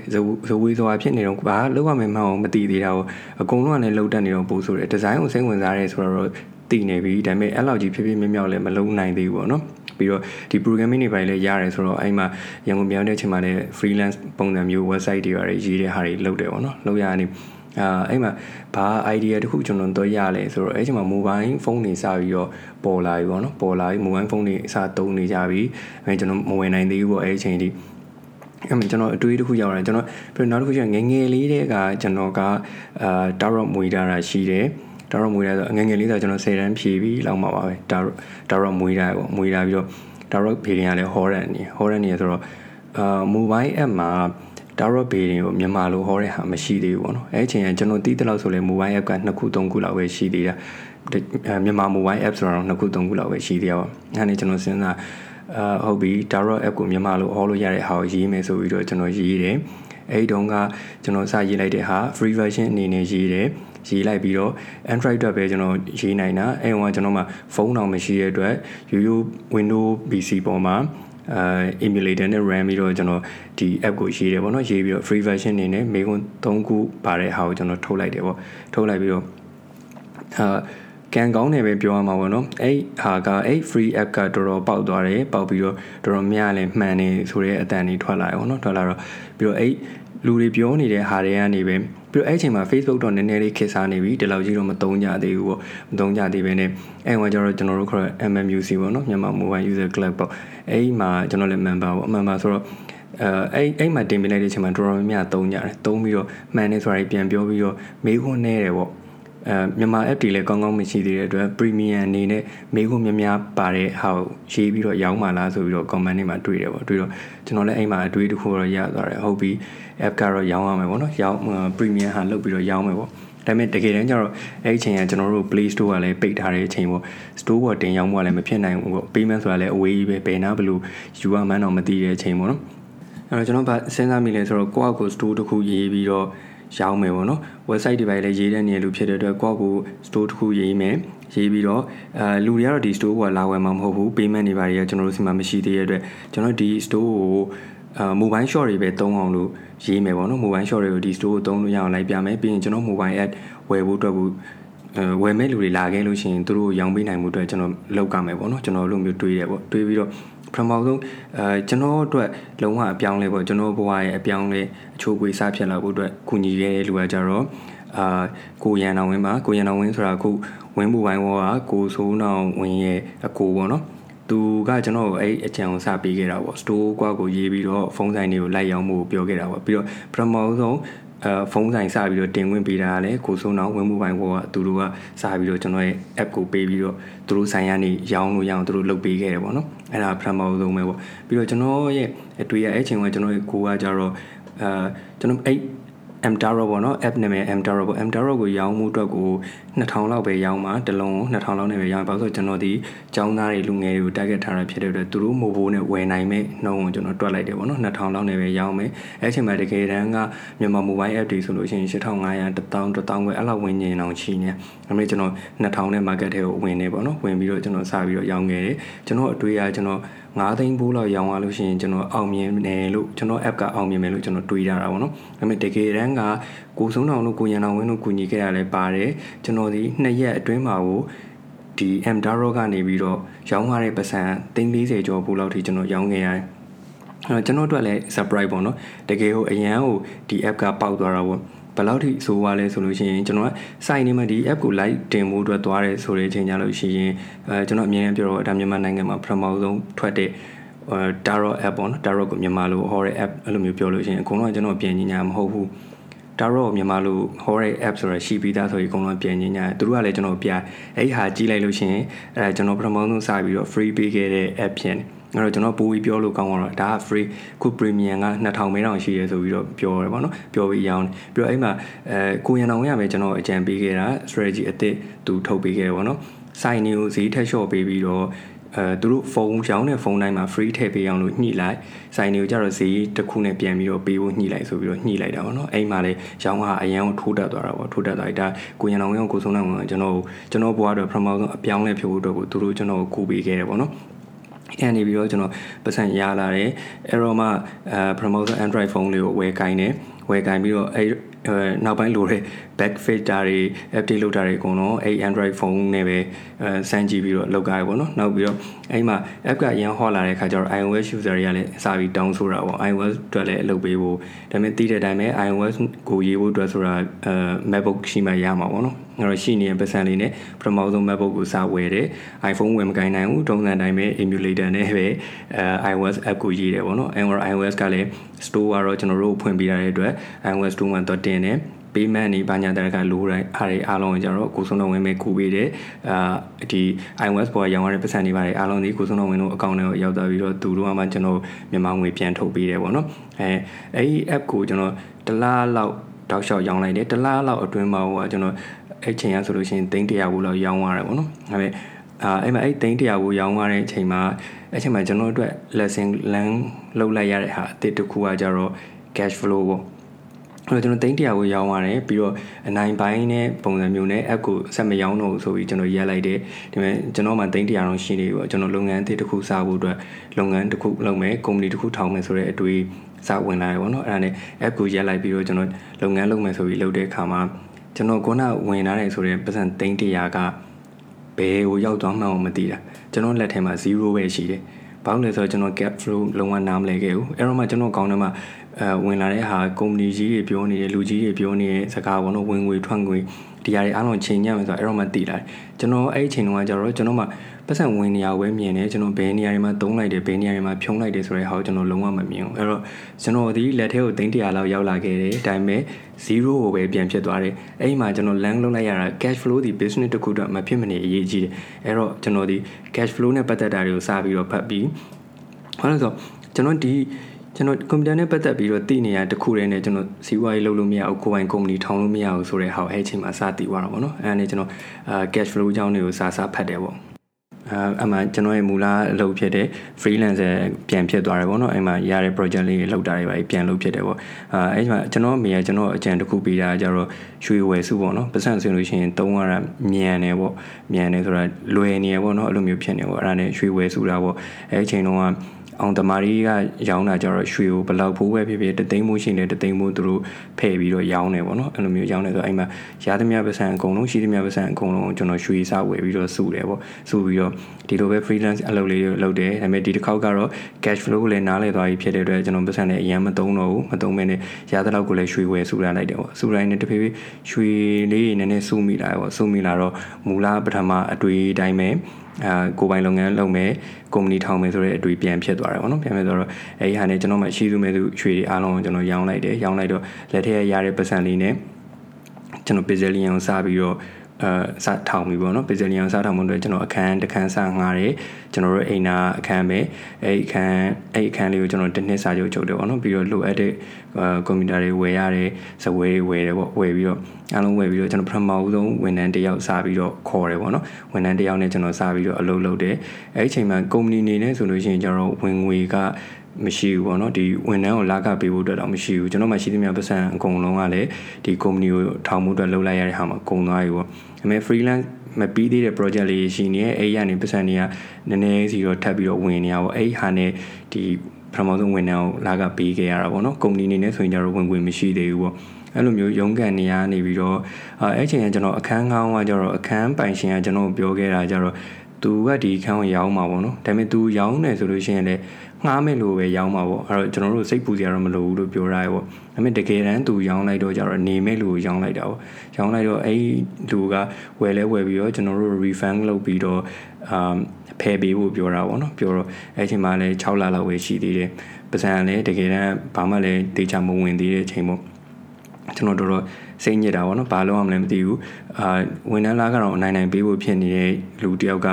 ဇဝေးစွာဖြစ်နေတော့ဘာလောက်ရမယ်မှန်းအောင်မသိသေးတာကိုအကုန်လုံးကလည်းလောက်တက်နေတော့ပို့ဆိုတယ်ဒီဇိုင်းကိုစိတ်ဝင်စားရဲဆိုတော့တည်နေပြီဒါပေမဲ့အဲ့လောက်ကြီးဖြည်းဖြည်းမြမြောက်လည်းမလုံနိုင်သေးဘူးပေါ့နော်ပြီးတော့ဒီ programming တွေပိုင်းလည်းရတယ်ဆိုတော့အဲ့မှာရန်ကုန်ပြောင်းတဲ့အချိန်မှာလည်း freelance ပုံစံမျိုး website တွေရတယ်ရေးတဲ့ဟာတွေလုပ်တယ်ပေါ့နော်လုပ်ရနေ အာအဲ့မှာဘာ idea တခုကျွန်တော်တော့ရလဲဆိုတော့အဲ့ချိန်မှာ mobile phone တွေစပြီးတော့ပေါ်လာပြီပေါ့နော်ပေါ်လာပြီ mobile phone တွေအစားသုံးနေကြပြီအဲကျွန်တော်မဝင်နိုင်သေးဘူးပေါ့အဲ့ချိန်ထိအဲ့မှာကျွန်တော်အတွေးတစ်ခုရောက်လာကျွန်တော်ပြီးတော့နောက်တစ်ခုကျငငယ်လေးတဲ့ကကျွန်တော်ကအာတာရော့မွေးတာရှိတယ်ဒါတော့မွေးရဆိုငငယ်လေးဆိုကျွန်တော်10တန်းဖြည့်ပြီးလောက်မှာပါပဲဒါဒါတော့မွေးရပေါ့မွေးရပြီးတော့ဒါတော့ဘေရင်ကလည်း horror နေ horror နေဆိုတော့အာ mobile app မှာ ဒါတော့ဘေရင်ကိုမြန်မာလိုဟောတဲ့ဟာမရှိသေးဘူးပေါ့နော်အဲအချိန်ကကျွန်တော်တီးတဲ့လောက်ဆိုလဲ mobile app က2ခု3ခုလောက်ပဲရှိသေးတာမြန်မာ mobile app ဆိုတော့2ခု3ခုလောက်ပဲရှိသေးတာပေါ့အဲဒါနဲ့ကျွန်တော်စဉ်းစားအာဟုတ်ပြီဒါတော့ app ကိုမြန်မာလိုဟောလို့ရတဲ့ဟာကိုရေးမယ်ဆိုပြီးတော့ကျွန်တော်ရေးတယ်အဲဒီတုန်းကကျွန်တော်စရေးလိုက်တဲ့ဟာ free version အနေနဲ့ရေးတယ်ရေးလိုက်ပြီးတော့ Android အတွက်ပဲကျွန်တော်ရေးနိုင်တာအဲဟိုကကျွန်တော်မှဖုန်းတောင်မရှိတဲ့အတွက်ရိုးရိုး Windows PC ပေါ်မှာ အဲ emulator နဲ့ RAM ပြီးတော့ကျွန်တော်ဒီ app ကိုရေးတယ်ပေါ့နော်ရေးပြီးတော့ free version အနေနဲ့မေကွန်း3ခုပါတဲ့ဟာကိုကျွန်တော်ထုတ်လိုက်တယ်ပေါ့ထုတ်လိုက်ပြီးတော့အာကန်ကောင်းတယ်ပဲပြောရမှာပေါ့နော်အဲ့ဟာကအဲ့ free app ကတော်တော်ပေါက်သွားတယ်ပေါက်ပြီးတော့တော်တော်များလည်းမှန်နေဆိုတဲ့အတန်တွေထွက်လာတယ်ပေါ့နော်ထွက်လာတော့ပြီးတော့အဲ့ လူတွေပြောနေတဲ့ဟာတွေကနေပဲပြီးတော့အဲ့အချိန်မှာ Facebook တော့နည်းနည်းလေးခေတ်စားနေပြီဒီလောက်ကြီးတော့မသုံးကြသေးဘူးပေါ့မသုံးကြသေးပဲနဲ့အဲ့ဟိုကျတော့ကျွန်တော်တို့ခေါ် MMUC ပေါ့နော်မြန်မာ Mobile User Club ပေါ့အဲ့မှာကျွန်တော်လည်း member ပေါ့ member ဆိုတော့အဲအဲ့အဲ့မှာတင်ပြလိုက်တဲ့အချိန်မှာတော်တော်များများသုံးကြတယ်သုံးပြီးတော့မှန်နေဆိုတာပြန်ပြောပြီးတော့မေးခွန်းနေတယ်ပေါ့ အဲမြန်မာ app တွေလည်းကောင်းကောင်းမရှိသေးတဲ့အတွက် premium အနေနဲ့မေးခွန်းများများပါတဲ့ဟာကိုရေးပြီးတော့ရောင်းပါလားဆိုပြီးတော့ comment တွေမှာတွေ့တယ်ပေါ့တွေ့တော့ကျွန်တော်လည်းအဲ့မှာအတွေ့အတစ်ခုတော့ရသွားတယ်ဟုတ်ပြီ app ကတော့ရောင်းရမယ်ပေါ့နော်ရောင်း premium ဟာလုပ်ပြီးတော့ရောင်းမယ်ပေါ့ဒါပေမဲ့တကယ်တမ်းကျတော့အဲ့ဒီအချိန်ကကျွန်တော်တို့ Play Store ကလည်းပိတ်ထားတဲ့အချိန်ပေါ့ Store ပေါ်တင်ရောက်မှလည်းမဖြစ်နိုင်ဘူးပေါ့ payment ဆိုတာလည်းအဝေးကြီးပဲဘယ်နာဘယ်လိုယူရမှန်းတော့မသိတဲ့အချိန်ပေါ့နော်အဲ့တော့ကျွန်တော်ဗစဉ်းစားမိလဲဆိုတော့ကိုယ့်အကို store တစ်ခုရေးပြီးတော့ ရောင်းမယ်ပေါ့နော် website တွေပိုင်းလည်းရေးတဲ့နေရာလူဖြစ်တဲ့အတွက်ကိုယ့်အကို store တစ်ခုရေးမယ်ရေးပြီးတော့အဲလူတွေကတော့ဒီ store ကလာဝယ်မှာမဟုတ်ဘူး payment တွေပါတယ်ကျွန်တော်တို့စီမှာမရှိသေးတဲ့အတွက်ကျွန်တော်ဒီ store ကိုအာ mobile shop တွေပဲသုံးအောင်လို့ရေးမယ်ပေါ့နော် mobile shop တွေကိုဒီ store ကိုသုံးလို့ရအောင်လိုက်ပြမယ်ပြီးရင်ကျွန်တော် mobile app ဝယ်ဖို့အတွက်ကိုအဲဝယ်မဲ့လူတွေလာခဲ့လို့ရှိရင်သူတို့ရောင်းပေးနိုင်မှုအတွက်ကျွန်တော်လောက်ကမယ်ပေါ့နော်ကျွန်တော်လိုမျိုးတွေးတယ်ပေါ့တွေးပြီးတော့ ပထမဆုံးအဲကျွန်တော်အတွက်လုံးဝအပြောင်းလဲပေါ့ကျွန်တော်ဘဝရဲ့အပြောင်းလဲအချိုးကွေးစားဖြစ်လာဖို့အတွက်ကူညီခဲ့တဲ့လူကကြတော့အာကိုရန်တော်ဝင်းပါကိုရန်တော်ဝင်းဆိုတာအခုဝင်းမှုပိုင်းဝေါ်ကကိုစိုးနောင်ဝင်းရဲ့အကိုပေါ့နော်သူကကျွန်တော်အဲ့အကြံကိုစပေးခဲ့တာပေါ့ store ကွာကိုရေးပြီးတော့ဖုန်းဆိုင်တွေကိုလိုက်ရောက်မှုကိုပြောခဲ့တာပေါ့ပြီးတော့ပထမဆုံး အဲဖုန်းဆိုင်စပြီးတော့တင်ဝင်ပေးတာလည်းကိုစိုးနောင်ဝင်မှုပိုင်းဘောကသူတို့ကစပြီးတော့ကျွန်တော်ရဲ့ app ကိုပေးပြီးတော့သူတို့ဆိုင်ကနေရောင်းလို့ရအောင်သူတို့လုပ်ပေးခဲ့တယ်ပေါ့နော်အဲ့ဒါပထမဆုံးပဲပေါ့ပြီးတော့ကျွန်တော်ရဲ့အတွေ့အအဲ့ချိန်ကကျွန်တော်ရဲ့ကိုကကြတော့အဲကျွန်တော်အဲ့ mtaro ပေါ့နော် app နာမည် mtaro ပေါ့ mtaro ကိုရောင်းမှုအတွက်ကို2000လောက်ပဲရောင်းမှာတစ်လုံး2000လောက်နဲ့ပဲရောင်းပါဆိုတော့ကျွန်တော်ဒီចောင်းသားတွေလူငယ်တွေကို target ထားတာဖြစ်တဲ့အတွက်သူတို့မိုဘိုးနဲ့ဝယ်နိုင်မဲ့နှုန်းကိုကျွန်တော်တွက်လိုက်တယ်ပေါ့နော်2000လောက်နဲ့ပဲရောင်းမယ်အဲ့ချိန်မှာတကယ်တမ်းကမြန်မာ mobile app တွေဆိုလို့ရှိရင်8500 1000 1000ပဲအဲ့လောက်ဝင်ညင်အောင်ချီနေဒါပေမဲ့ကျွန်တော်2000နဲ့ market ထဲကိုဝင်နေပေါ့နော်ဝင်ပြီးတော့ကျွန်တော်စပြီးတော့ရောင်းခဲ့တယ်ကျွန်တော်အတွေ့အကြကျွန်တော် 9သိန်းဘိုးလောက်ရောင်းသွားလို့ရှိရင်ကျွန်တော်အောင်မြင်တယ်လို့ကျွန်တော် app ကအောင်မြင်မယ်လို့ကျွန်တော်တွေးထားတာပေါ့နော်ဒါပေမဲ့တကယ်တမ်းကကိုစုံတော်တို့ကိုရန်တော်ဝင်းတို့ကူညီခဲ့ရလဲပါတယ်ကျွန်တော်ဒီနှစ်ရက်အတွင်းမှာကိုဒီ M Daro ကနေပြီးတော့ရောင်းသွားတဲ့ပတ်စံ340ကျော်ဘူးလောက်ထိကျွန်တော်ရောင်းခဲ့ရတယ်အဲကျွန်တော်တို့လည်း surprise ပေါ့နော်တကယ်ဟိုအရန်ဟိုဒီ app ကပေါက်သွားတာပေါ့ ဘယ်လောက်ထိဆိုးွားလဲဆိုလို့ရှိရင်ကျွန်တော်က site နေမှာဒီ app ကို live တင်ဖို့အတွက်သွားတယ်ဆိုတဲ့အချိန်ကြလို့ရှိရင်အဲကျွန်တော်အမြင်နဲ့ပြောတော့ဒါမြန်မာနိုင်ငံမှာပထမဆုံးထွက်တဲ့အဲ Tarot app ပေါ့နော် Tarot ကိုမြန်မာလိုဟောတဲ့ app အဲ့လိုမျိုးပြောလို့ရှိရင်အကုန်လုံးကကျွန်တော်ပြင်ညာမဟုတ်ဘူး Tarot မြန်မာလိုဟောတဲ့ app ဆိုတာရှိပြီးသားဆိုရင်အကုန်လုံးပြင်ညာသူတို့ကလည်းကျွန်တော်ပြအဲ့ဒီဟာကြီးလိုက်လို့ရှိရင်အဲကျွန်တော်ပထမဆုံးစပြီးတော့ free ပေးခဲ့တဲ့ app ဖြစ်နေ အဲ့တော့ကျွန်တော်ပိုပြီးပြောလို့ကောင်းတော့ဒါက free ခု premium က2000မဲတောင်ရှိရဲဆိုပြီးတော့ပြောရဲပေါ့နော်ပြောပြီးရောင်းပြီးတော့အဲ့မှာအဲကိုရန်အောင်ရမယ်ကျွန်တော်အကြံပေးခဲ့တာ strategy အသစ်သူထုတ်ပေးခဲ့တယ်ပေါ့နော် site new ဈေးထက်လျှော့ပေးပြီးတော့အဲသူတို့ဖုန်းရောင်းတဲ့ဖုန်းတိုင်းမှာ free ထည့်ပေးအောင်လို့ညှိလိုက်ဆိုင်တွေကိုကြတော့ဈေးတစ်ခုနဲ့ပြန်ပြီးတော့ပေးဖို့ညှိလိုက်ဆိုပြီးတော့ညှိလိုက်တာပေါ့နော်အဲ့မှာလေရောင်းကအရန်ကိုထိုးတက်သွားတာပေါ့ထိုးတက်သွားတာကိုရန်အောင်ရောကိုဆုံးနိုင်ကကျွန်တော်ကျွန်တော်ဘွားတော့ပထမဆုံးအပြောင်းလဲဖြိုးဖို့အတွက်ကိုသူတို့ကျွန်တော်ကိုကူပေးခဲ့တယ်ပေါ့နော် အဲ့နေပြီးတော့ကျွန်တော်ပတ်စံရလာတယ်အဲ့တော့မှအဲ promoter android phone လေးကိုဝယ်ကိုင်းတယ်ဝယ်ကိုင်းပြီးတော့အဲ့ နောက်ပိုင်းလိုတဲ့ back filter တွေ update လုပ်တာတွေအကုန်လုံးအဲ့ Android phone နဲ့ပဲအဲစမ်းကြည့်ပြီးတော့လောက်ကြရပေါ့နော်နောက်ပြီးတော့အဲ့မှာ app ကအရင်ဟောလာတဲ့ခါကျတော့ iOS user တွေကလည်းအစားပြီးတောင်းဆိုတာပေါ့ iOS အတွက်လည်းအလုပ်ပေးဖို့ဒါပေမဲ့သိတဲ့အတိုင်းပဲ iOS ကိုရေးဖို့အတွက်ဆိုတာအဲ MacBook ရှိမှရမှာပေါ့နော်အဲ့တော့ရှိနေတဲ့ပတ်စံလေးနဲ့ပထမဆုံး MacBook ကိုစဝယ်တယ် iPhone ဝယ်မကိုင်းနိုင်ဘူးတုံးစံတိုင်းပဲ emulator နဲ့ပဲအဲ iOS app ကိုရေးတယ်ပေါ့နော်အဲ့တော့ iOS ကလည်း store ကတော့ကျွန်တော်တို့ဖွင့်ပေးရတဲ့အတွက် iOS 2မှာတော့တင်တယ် payment နေဘာညာတရကလိုတိုင်းအားတွေအားလုံးကြတော့ကိုစုံတော်ဝင်မဲ့ကူပေးတယ်အာဒီ iOS ပေါ်ရောင်းရတဲ့ပတ်စံတွေပါတယ်အားလုံးဒီကိုစုံတော်ဝင်တို့အကောင့်တွေကိုရောက်သွားပြီးတော့သူတို့ကမှကျွန်တော်မြန်မာငွေပြန်ထုတ်ပေးတယ်ပေါ့နော်အဲအဲ့ဒီ app ကိုကျွန်တော်တလားလောက်တောက်လျှောက်ရောင်းလိုက်တယ်တလားလောက်အတွင်းမှာဟိုကကျွန်တော်အဲ့ချိန်ကဆိုလို့ရှိရင်300ဘူးလောက်ရောင်းရတယ်ပေါ့နော်ဒါပေမဲ့အာအဲ့မှာအဲ့300ဘူးရောင်းရတဲ့အချိန်မှာအဲ့ချိန်မှာကျွန်တော်တို့အတွက် lesson learn လုပ်လိုက်ရတဲ့ဟာအသစ်တစ်ခုကကြတော့ cash flow ပေါ့အဲ့ တော့ကျွန်တော်တိန်းတရာကိုရောင်းရတယ်ပြီးတော့အနိုင်ပိုင်းနဲ့ပုံစံမျိုးနဲ့ app ကိုဆက်မရောင်းတော့ဘူးဆိုပြီးကျွန်တော်ရက်လိုက်တယ်ဒီမဲ့ကျွန်တော်မှတိန်းတရာတော့ရှိနေပြီပေါ့ကျွန်တော်လုပ်ငန်းအသစ်တစ်ခုစဖို့အတွက်လုပ်ငန်းတစ်ခုလုပ်မယ်ကုမ္ပဏီတစ်ခုထောင်မယ်ဆိုတဲ့အတွေ့စဝင်လာတယ်ပေါ့နော်အဲ့ဒါနဲ့ app ကိုရက်လိုက်ပြီးတော့ကျွန်တော်လုပ်ငန်းလုပ်မယ်ဆိုပြီးလုပ်တဲ့အခါမှာကျွန်တော်ခုနဝင်လာတယ်ဆိုတဲ့ပတ်စံတိန်းတရာကဘယ်ကိုရောက်သွားမှန်းမသိတာကျွန်တော်လက်ထဲမှာ0ပဲရှိတယ်ဘာလို့လဲဆိုတော့ကျွန်တော် gap flow လုံးဝနားမလဲခဲ့ဘူးအဲ့တော့မှကျွန်တော်ကောင်းတယ်မှာ အဲဝင်လာတဲ့ဟာကုမ္ပဏီကြီးတွေပြောနေတဲ့လူကြီးတွေပြောနေတဲ့စကားပေါ့နော်ဝင်ငွေထွက်ငွေဒီဟာတွေအားလုံးချိန်ညံ့မယ်ဆိုတော့အဲ့တော့မှသိလာတယ်ကျွန်တော်အဲ့ဒီချိန်တုန်းကကျတော့ကျွန်တော်မှပတ်စံဝင်နေရဝဲမြင်တယ်ကျွန်တော်ဘယ်နေရာတွေမှာသုံးလိုက်တယ်ဘယ်နေရာတွေမှာဖြုံးလိုက်တယ်ဆိုတဲ့ဟာကိုကျွန်တော်လုံးဝမမြင်ဘူးအဲ့တော့ကျွန်တော်ဒီလက်ထဲကိုသိန်း100လောက်ရောက်လာခဲ့တယ်ဒါပေမဲ့0ကိုပဲပြန်ဖြစ်သွားတယ်အဲ့ဒီမှာကျွန်တော် land လုပ်လိုက်ရတာ cash flow ဒီ business တစ်ခုတော့မဖြစ်မနေအရေးကြီးတယ်အဲ့တော့ကျွန်တော်ဒီ cash flow နဲ့ပတ်သက်တာတွေကိုစပြီးတော့ဖတ်ပြီးဘာလို့လဲဆိုတော့ကျွန်တော်ဒီ ကျွန်တော်ကွန်ပျူတာနဲ့ပတ်သက်ပြီးတော့သိနေရတခုတည်းနဲ့ကျွန်တော်စီးပွားရေးလုပ်လို့မရဘူးကိုယ်ပိုင်ကုမ္ပဏီထောင်လို့မရဘူးဆိုတဲ့ဟာအဲ့အချိန်မှာစတည်သွားတာပေါ့နော်အဲ့ဒါနဲ့ကျွန်တော်အာ cash flow အကြောင်းတွေကိုစာစာဖတ်တယ်ပေါ့အဲအမှကျွန်တော်ရဲ့မူလအလုပ်ဖြစ်တဲ့ freelancer ပြန်ဖြစ်သွားတယ်ပေါ့နော်အဲ့မှာရတဲ့ project လေးတွေလုပ်တာတွေပါပြန်လုပ်ဖြစ်တယ်ပေါ့အဲအဲ့မှာကျွန်တော်အမေကကျွန်တော်အကြံတစ်ခုပေးတာကြတော့ရွှေဝယ်စုပေါ့နော်ပတ်စံဆိုလို့ရှိရင်သုံးရတာမြန်တယ်ပေါ့မြန်တယ်ဆိုတာလွယ်နေရပေါ့နော်အဲ့လိုမျိုးဖြစ်နေပေါ့အဲ့ဒါနဲ့ရွှေဝယ်စုတာပေါ့အဲ့အချိန်တုန်းက အောင်တမာရီကရောင်းတာကြတော့ရွှေကိုဘလောက်ဖိုးပဲဖြစ်ဖြစ်တသိန်းမိုးရှိနေတသိန်းမိုးသူတို့ဖဲ့ပြီးတော့ရောင်းတယ်ပေါ့နော်အဲ့လိုမျိုးရောင်းတယ်ဆိုအဲ့မှာရသမျှပတ်စံအကုန်လုံးရှိသမျှပတ်စံအကုန်လုံးကျွန်တော်ရွှေစားဝယ်ပြီးတော့စုတယ်ပေါ့စုပြီးတော့ဒီလိုပဲ freelance အလုပ်လေးတွေလုပ်တယ်ဒါပေမဲ့ဒီတစ်ခေါက်ကတော့ cash flow ကိုလည်းနားလည်သွားပြီဖြစ်တဲ့အတွက်ကျွန်တော်ပတ်စံနဲ့အရင်မသုံးတော့ဘူးမသုံးမဲနဲ့ရသလောက်ကိုလည်းရွှေဝယ်စုရလိုက်တယ်ပေါ့စုတိုင်းနဲ့တဖြည်းဖြည်းရွှေလေးတွေနည်းနည်းစုမိလာပေါ့စုမိလာတော့မူလပထမအတွေ့အတိုင်းပဲ အာကိုပိုင်လုပ်ငန်းလုပ်မယ်ကုမ္ပဏီထောင်မယ်ဆိုတဲ့အတွေ့ပြန်ဖြစ်သွားတယ်ပေါ့နော်ပြန်ဖြစ်သွားတော့အဲဒီဟာနဲ့ကျွန်တော်မှရှိသူမဲ့သူရွှေတွေအားလုံးကိုကျွန်တော်ရောင်းလိုက်တယ်ရောင်းလိုက်တော့လက်ထက်ရတဲ့ပတ်စံလေးနဲ့ကျွန်တော် Brazilian ကိုစားပြီးတော့ အဲစထောင်ပြီပေါ့နော်ပစ္စည်းလျံစားထောင်မှုတွေကျွန်တော်အခန်းတစ်ခန်းစငှားတယ်ကျွန်တော်တို့အိမ်နာအခန်းပဲအဲ့အခန်းအဲ့အခန်းလေးကိုကျွန်တော်တစ်နှစ်စာချုပ်ချုပ်တယ်ပေါ့နော်ပြီးတော့လိုအပ်တဲ့ကွန်ပျူတာတွေဝယ်ရတယ်စဝဲတွေဝယ်တယ်ပေါ့ဝယ်ပြီးတော့အားလုံးဝယ်ပြီးတော့ကျွန်တော်ပထမဦးဆုံးဝန်ထမ်းတစ်ယောက်စားပြီးတော့ခေါ်တယ်ပေါ့နော်ဝန်ထမ်းတစ်ယောက်နဲ့ကျွန်တော်စားပြီးတော့အလုပ်လုပ်တယ်အဲ့ဒီအချိန်မှာကုမ္ပဏီနေနဲ့ဆိုလို့ရှိရင်ကျွန်တော်ဝင်ငွေကမရှိဘူးပေါ့နော်ဒီဝန်ထမ်းကိုလာကပေးဖို့အတွက်တော့မရှိဘူးကျွန်တော်မှရှိသမျှပတ်စံအကုန်လုံးကလည်းဒီကုမ္ပဏီကိုထောင်မှုအတွက်လုပ်လိုက်ရတဲ့ဟာမှာကုန်သွားပြီပေါ့ အမေ freelance မပြီးသေးတဲ့ project လေးရှိနေရဲ့အဲ့ရနေပတ်စံတွေကနည်းနည်းစီတော့ထပ်ပြီးတော့ဝင်နေရပေါ့အဲ့ဟာနဲ့ဒီပထမဆုံးဝန်ထမ်းကိုလာကပေးခဲ့ရတာပေါ့နော်ကုမ္ပဏီနေနဲ့ဆိုရင်ကျတော့ဝင်ဝင်မရှိသေးဘူးပေါ့အဲ့လိုမျိုးရုံးကန်နေရနေပြီးတော့အဲ့ချိန်ကကျွန်တော်အခန်းကောင်းကကျတော့အခန်းပိုင်ရှင်ကကျွန်တော်ပြောခဲ့တာကျတော့သူကဒီခန်းကိုရောင်းမှာပေါ့နော်ဒါပေမဲ့ तू ရောင်းတယ်ဆိုလို့ရှိရင်လည်း ငှားမယ်လို့ပဲရောင်းမှာပေါ့အဲ့တော့ကျွန်တော်တို့စိတ်ပူစရာတော့မလိုဘူးလို့ပြောရရဲပေါ့ဒါပေမဲ့တကယ်တမ်း तू ရောင်းလိုက်တော့ကျတော့နေမဲ့လို့ရောင်းလိုက်တာပေါ့ရောင်းလိုက်တော့အဲ့လူကဝယ်လဲဝယ်ပြီးတော့ကျွန်တော်တို့ refund လုပ်ပြီးတော့အာဖယ်ပေးဖို့ပြောတာပေါ့နော်ပြောတော့အဲ့ချိန်မှာလည်း6လလောက်ပဲရှိသေးတယ်ပစံလည်းတကယ်တမ်းဘာမှလည်းတေချာမဝင်သေးတဲ့အချိန်ပေါ့ကျွန်တော်တို့တော့စိတ်ညစ်တာပေါ့နော်ဘာလို့အောင်မလဲမသိဘူးအာဝန်ထမ်းလားကတော့နိုင်နိုင်ပေးဖို့ဖြစ်နေတဲ့လူတယောက်က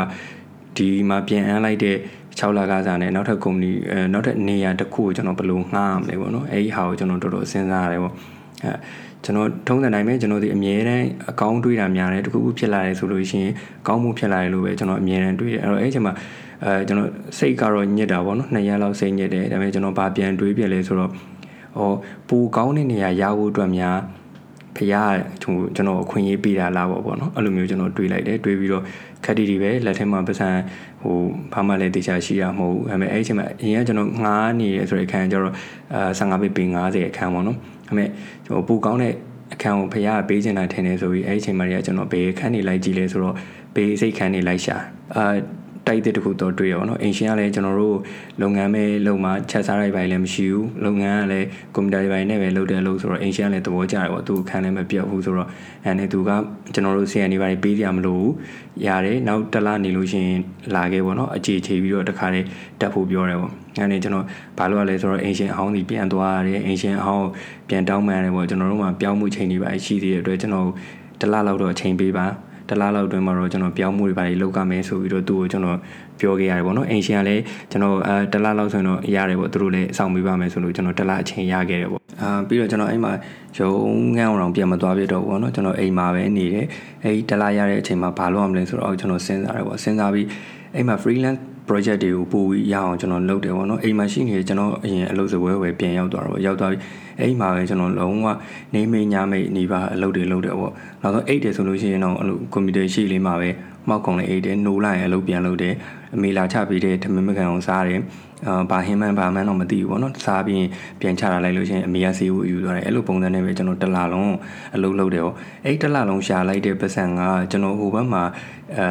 ဒီမှာပြန်အမ်းလိုက်တဲ့ 6လကစားနဲ့နောက်ထပ်ကုမ္ပဏီအဲနောက်ထပ်နေရာတစ်ခုကိုကျွန်တော်ဘယ်လိုငှားရမလဲပေါ့နော်အဲဒီဟာကိုကျွန်တော်တော်တော်စဉ်းစားရတယ်ပေါ့အဲကျွန်တော်ထုံးစံတိုင်းပဲကျွန်တော်ဒီအမြဲတမ်းအကောင်းတွေးတာများတယ်တခုခုဖြစ်လာတယ်ဆိုလို့ရှိရင်ကောင်းမှုဖြစ်လာတယ်လို့ပဲကျွန်တော်အမြဲတမ်းတွေးတယ်အဲ့တော့အဲ့ချိန်မှာအဲကျွန်တော်စိတ်ကတော့ညစ်တာပေါ့နော်နှစ်ရက်လောက်စိတ်ညစ်တယ်ဒါပေမဲ့ကျွန်တော်ဗာပြန်တွေးပြလဲဆိုတော့ဟောပူကောင်းတဲ့နေရာရဖို့အတွက်များဖះကျွန်တော်အခွင့်အရေးပေးတာလားပေါ့ပေါ့နော်အဲ့လိုမျိုးကျွန်တော်တွေးလိုက်တယ်တွေးပြီးတော့ ခက်တီတွေပဲလက်ထဲမှာပတ်စံဟိုဘာမှလည်းတေချာရှိရမဟုတ်ဘူးအဲ့မဲ့အဲ့ချိန်မှာအရင်ကကျွန်တော်ငားနေရဆိုတဲ့အခန်းကျတော့အာ15ပေပေ90အခန်းပေါ့နော်အဲ့မဲ့ဟိုပူကောင်းတဲ့အခန်းကိုဖះပေးချင်တာထင်တယ်ဆိုပြီးအဲ့ချိန်မှာတည်းကကျွန်တော်ဘေးခန်းနေလိုက်ကြည့်လဲဆိုတော့ဘေးစိတ်ခန်းနေလိုက်ရှာအာ တိုက်တဲ့တခုတော့တွေ့ရပါတော့အင်ရှင်ကလည်းကျွန်တော်တို့လုပ်ငန်းပဲလုပ်မှချက်စားရိုက်ပိုင်းလည်းမရှိဘူးလုပ်ငန်းကလည်းကွန်ပျူတာတွေပိုင်းနဲ့ပဲလုပ်တယ်လို့ဆိုတော့အင်ရှင်ကလည်းသဘောကျတယ်ပေါ့သူခံလည်းမပြတ်ဘူးဆိုတော့အဲနဲ့သူကကျွန်တော်တို့ CN တွေပိုင်းပေးကြမလို့ရတယ်နောက်တစ်လနေလို့ရှိရင်လာခဲ့ပေါ့နော်အခြေချေပြီးတော့တခါလေးတက်ဖို့ပြောတယ်ပေါ့အဲနဲ့ကျွန်တော်ဘာလို့လဲဆိုတော့အင်ရှင်အဟောင်းစီပြန်သွားရတယ်အင်ရှင်အဟောင်းပြန်တောင်းမှရတယ်ပေါ့ကျွန်တော်တို့မှပြောင်းမှုချိန်တွေပါရှိသေးတဲ့အတွက်ကျွန်တော်တစ်လလောက်တော့အချိန်ပေးပါ တလားလောက်အတွင်းမှာတော့ကျွန်တော်ပြောင်းမှုတွေပါလုပ်ကမယ်ဆိုပြီးတော့သူ့ကိုကျွန်တော်ပြောခဲ့ရတယ်ပေါ့နော်အိမ်ရှင်ကလည်းကျွန်တော်အဲတလားလောက်ဆိုရင်တော့ရတယ်ပေါ့သူတို့လည်းအဆောင်ပေးပါမယ်ဆိုလို့ကျွန်တော်တလားအချိန်ရခဲ့တယ်ပေါ့အာပြီးတော့ကျွန်တော်အိမ်မှာရုံငန်းအောင်ပြန်မသွားပြတော့ဘူးပေါ့နော်ကျွန်တော်အိမ်မှာပဲနေတယ်အဲဒီတလားရတဲ့အချိန်မှာဘာလုပ်ရမလဲဆိုတော့ကျွန်တော်စဉ်းစားတယ်ပေါ့စဉ်းစားပြီးအိမ်မှာ freelance project တွေကိုပို့ပြီးရအောင်ကျွန်တော်လုပ်တယ်ပေါ့နော်အိမ်မှာရှိနေကျွန်တော်အရင်အလုပ်စပွဲဝယ်ပြန်ရောက်သွားတော့ရောက်သွားပြီးအဲ့မှာပဲကျွန်တော်လုံးဝနေမေးညမေးနေပါအလုပ်တွေလုပ်တယ်ပေါ့နောက်ဆုံးအိတ်တယ်ဆိုလို့ရှိရင်တော့အဲ့လိုကွန်ပျူတာရှိလေးမှာပဲမောက်ကုံလေးအိတ်တယ်နိုးလိုက်ရင်အလုပ်ပြန်လုပ်တယ်အမေလာချပြီးတဲ့ထမင်းမကန်အောင်စားတယ်အာဘာဟင်းမှန်ဘာမှန်တော့မသိဘူးပေါ့နော်စားပြီးပြန်ချတာလိုက်လို့ရှိရင်အမေကစီးဖို့ယူသွားတယ်အဲ့လိုပုံစံနဲ့ပဲကျွန်တော်တစ်လလုံးအလုပ်လုပ်တယ်ပေါ့အဲ့တစ်လလုံးရှာလိုက်တဲ့ပတ်စံကကျွန်တော်ဟိုဘက်မှာ အဲ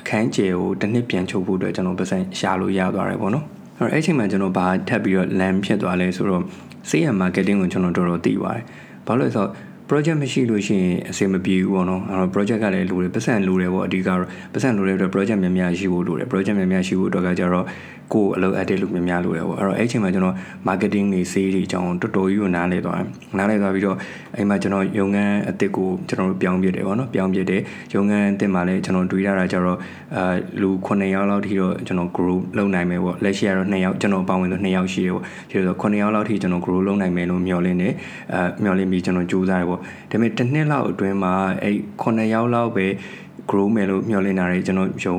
အခန်းကျယ်ကိုတစ်နှစ်ပြန်ချုပ်ဖို့အတွက်ကျွန်တော်ပတ်စံရှာလို့ရသွားတယ်ပေါ့နော်အဲ့တော့အဲ့ချိန်မှာကျွန်တော်ဘာထပ်ပြီးတော့ land ဖြစ်သွားလဲဆိုတော့ sales marketing ကိုကျွန်တော်တော်တော်သိပါတယ်ဘာလို့လဲဆိုတော့ project မရှိလို့ရှိရင်အဆင်မပြေဘူးပေါ့နော်အဲ့တော့ project ကလည်းလိုတယ်ပတ်စံလိုတယ်ပေါ့အဓိကတော့ပတ်စံလိုတဲ့အတွက် project များများရှိဖို့လိုတယ် project များများရှိဖို့အတွက်ကကြတော့ကိုအလုပ် edit လုပ်များများလုပ်တယ်ပေါ့အဲ့တော့အဲ့အချိန်မှာကျွန်တော် marketing တွေ sales တွေအကြောင်းတော်တော်ကြီးကိုနားလည်သွားတယ်နားလည်သွားပြီးတော့အဲ့မှာကျွန်တော်ရုံငန်းအသစ်ကိုကျွန်တော်တို့ပြောင်းပြတယ်ပေါ့နော်ပြောင်းပြတယ်ရုံငန်းအသစ်မှာလည်းကျွန်တော်တွေးရတာကြတော့အာလူ9ယောက်လောက်ထိတော့ကျွန်တော် grow လုပ်နိုင်မယ်ပေါ့လက်ရှိကတော့2ယောက်ကျွန်တော်ပါဝင်ဆို2ယောက်ရှိတယ်ပေါ့ဒီလိုဆို9ယောက်လောက်ထိကျွန်တော် grow လုပ်နိုင်မယ်လို့မျှော်လင့်တယ်အာမျှော်လင့်ပြီးကျွန်တော်ကြိုးစားတယ်ပေါ့ဒါပေမဲ့တစ်နှစ်လောက်အတွင်းမှာအဲ့9ယောက်လောက်ပဲ grow မယ်လို့မျှော်လင့်တာတွေကျွန်တော်ရုံ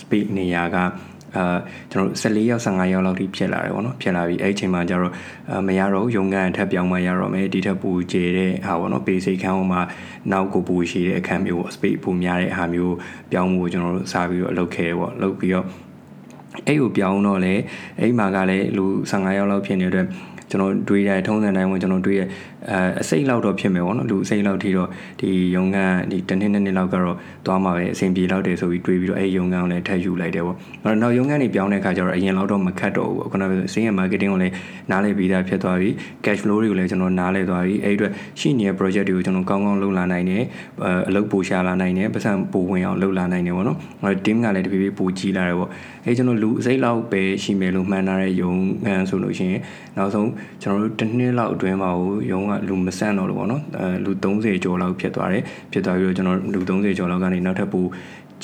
speed နေရာကအာကျွန်တော်14ရောက်15ရောက်လောက်ထိဖြစ်လာတယ်ပေါ့နော်ဖြစ်လာပြီးအဲ့အချိန်မှာကျတော့မရတော့ရုံကန်အထက်ပြောင်းမှရတော့မယ်ဒီထက်ပူကျတဲ့ဟာပေါ့နော်ပေစိတ်ခန်းဟိုမှာနောက်ကိုပူရှိတဲ့အခန်းမျိုး space ပူများတဲ့ဟာမျိုးပြောင်းမှုကိုကျွန်တော်တို့စပြီးတော့လုပ်ခဲ့ပေါ့လုပ်ပြီးတော့အဲ့ကိုပြောင်းတော့လေအဲ့မှာကလည်းလူ15ရောက်လောက်ဖြစ်နေတဲ့အတွက် ကျွန်တော်တွေးရထုံးစံတိုင်းဝင်ကျွန်တော်တွေးရအဲအစိတ်လောက်တော့ဖြစ်မယ်ပေါ့နော်လူအစိတ်လောက်ထိတော့ဒီရုံကဒီတစ်နှစ်နှစ်နှစ်လောက်ကတော့သွားမှာပဲအဆင်ပြေလောက်တယ်ဆိုပြီးတွေးပြီးတော့အဲရုံကကိုလည်းထပ်ယူလိုက်တယ်ပေါ့အဲ့တော့နောက်ရုံကနေပြောင်းတဲ့အခါကျတော့အရင်လောက်တော့မခတ်တော့ဘူးပေါ့ခုနကစင်းရ marketing ကိုလည်းနားလည်ပြီးသားဖြစ်သွားပြီ cash flow တွေကိုလည်းကျွန်တော်နားလည်သွားပြီအဲ့အတွက်ရှိနေတဲ့ project တွေကိုကျွန်တော်ကောင်းကောင်းလုပ်လာနိုင်တယ်အလုပ်ပိုရှာလာနိုင်တယ်ပတ်စံပိုဝင်အောင်လုပ်လာနိုင်တယ်ပေါ့နော်အဲ့ team ကလည်းတဖြည်းဖြည်းပိုကြီးလာတယ်ပေါ့အဲ့ကျွန်တော်လူအစိတ်လောက်ပဲရှိမယ်လို့မှန်းထားတဲ့ရုံငန်းဆိုလို့ရှိရင်နောက်ဆုံးကျွန်တော်တို့တစ်နှစ်လောက်အတွင်းမှာရုံကလူမဆန့်တော့လို့ပေါ့နော်အဲလူ30ကျော်လောက်ဖြစ်သွားတယ်ဖြစ်သွားပြီးတော့ကျွန်တော်လူ30ကျော်လောက်ကနေနောက်ထပ်ပို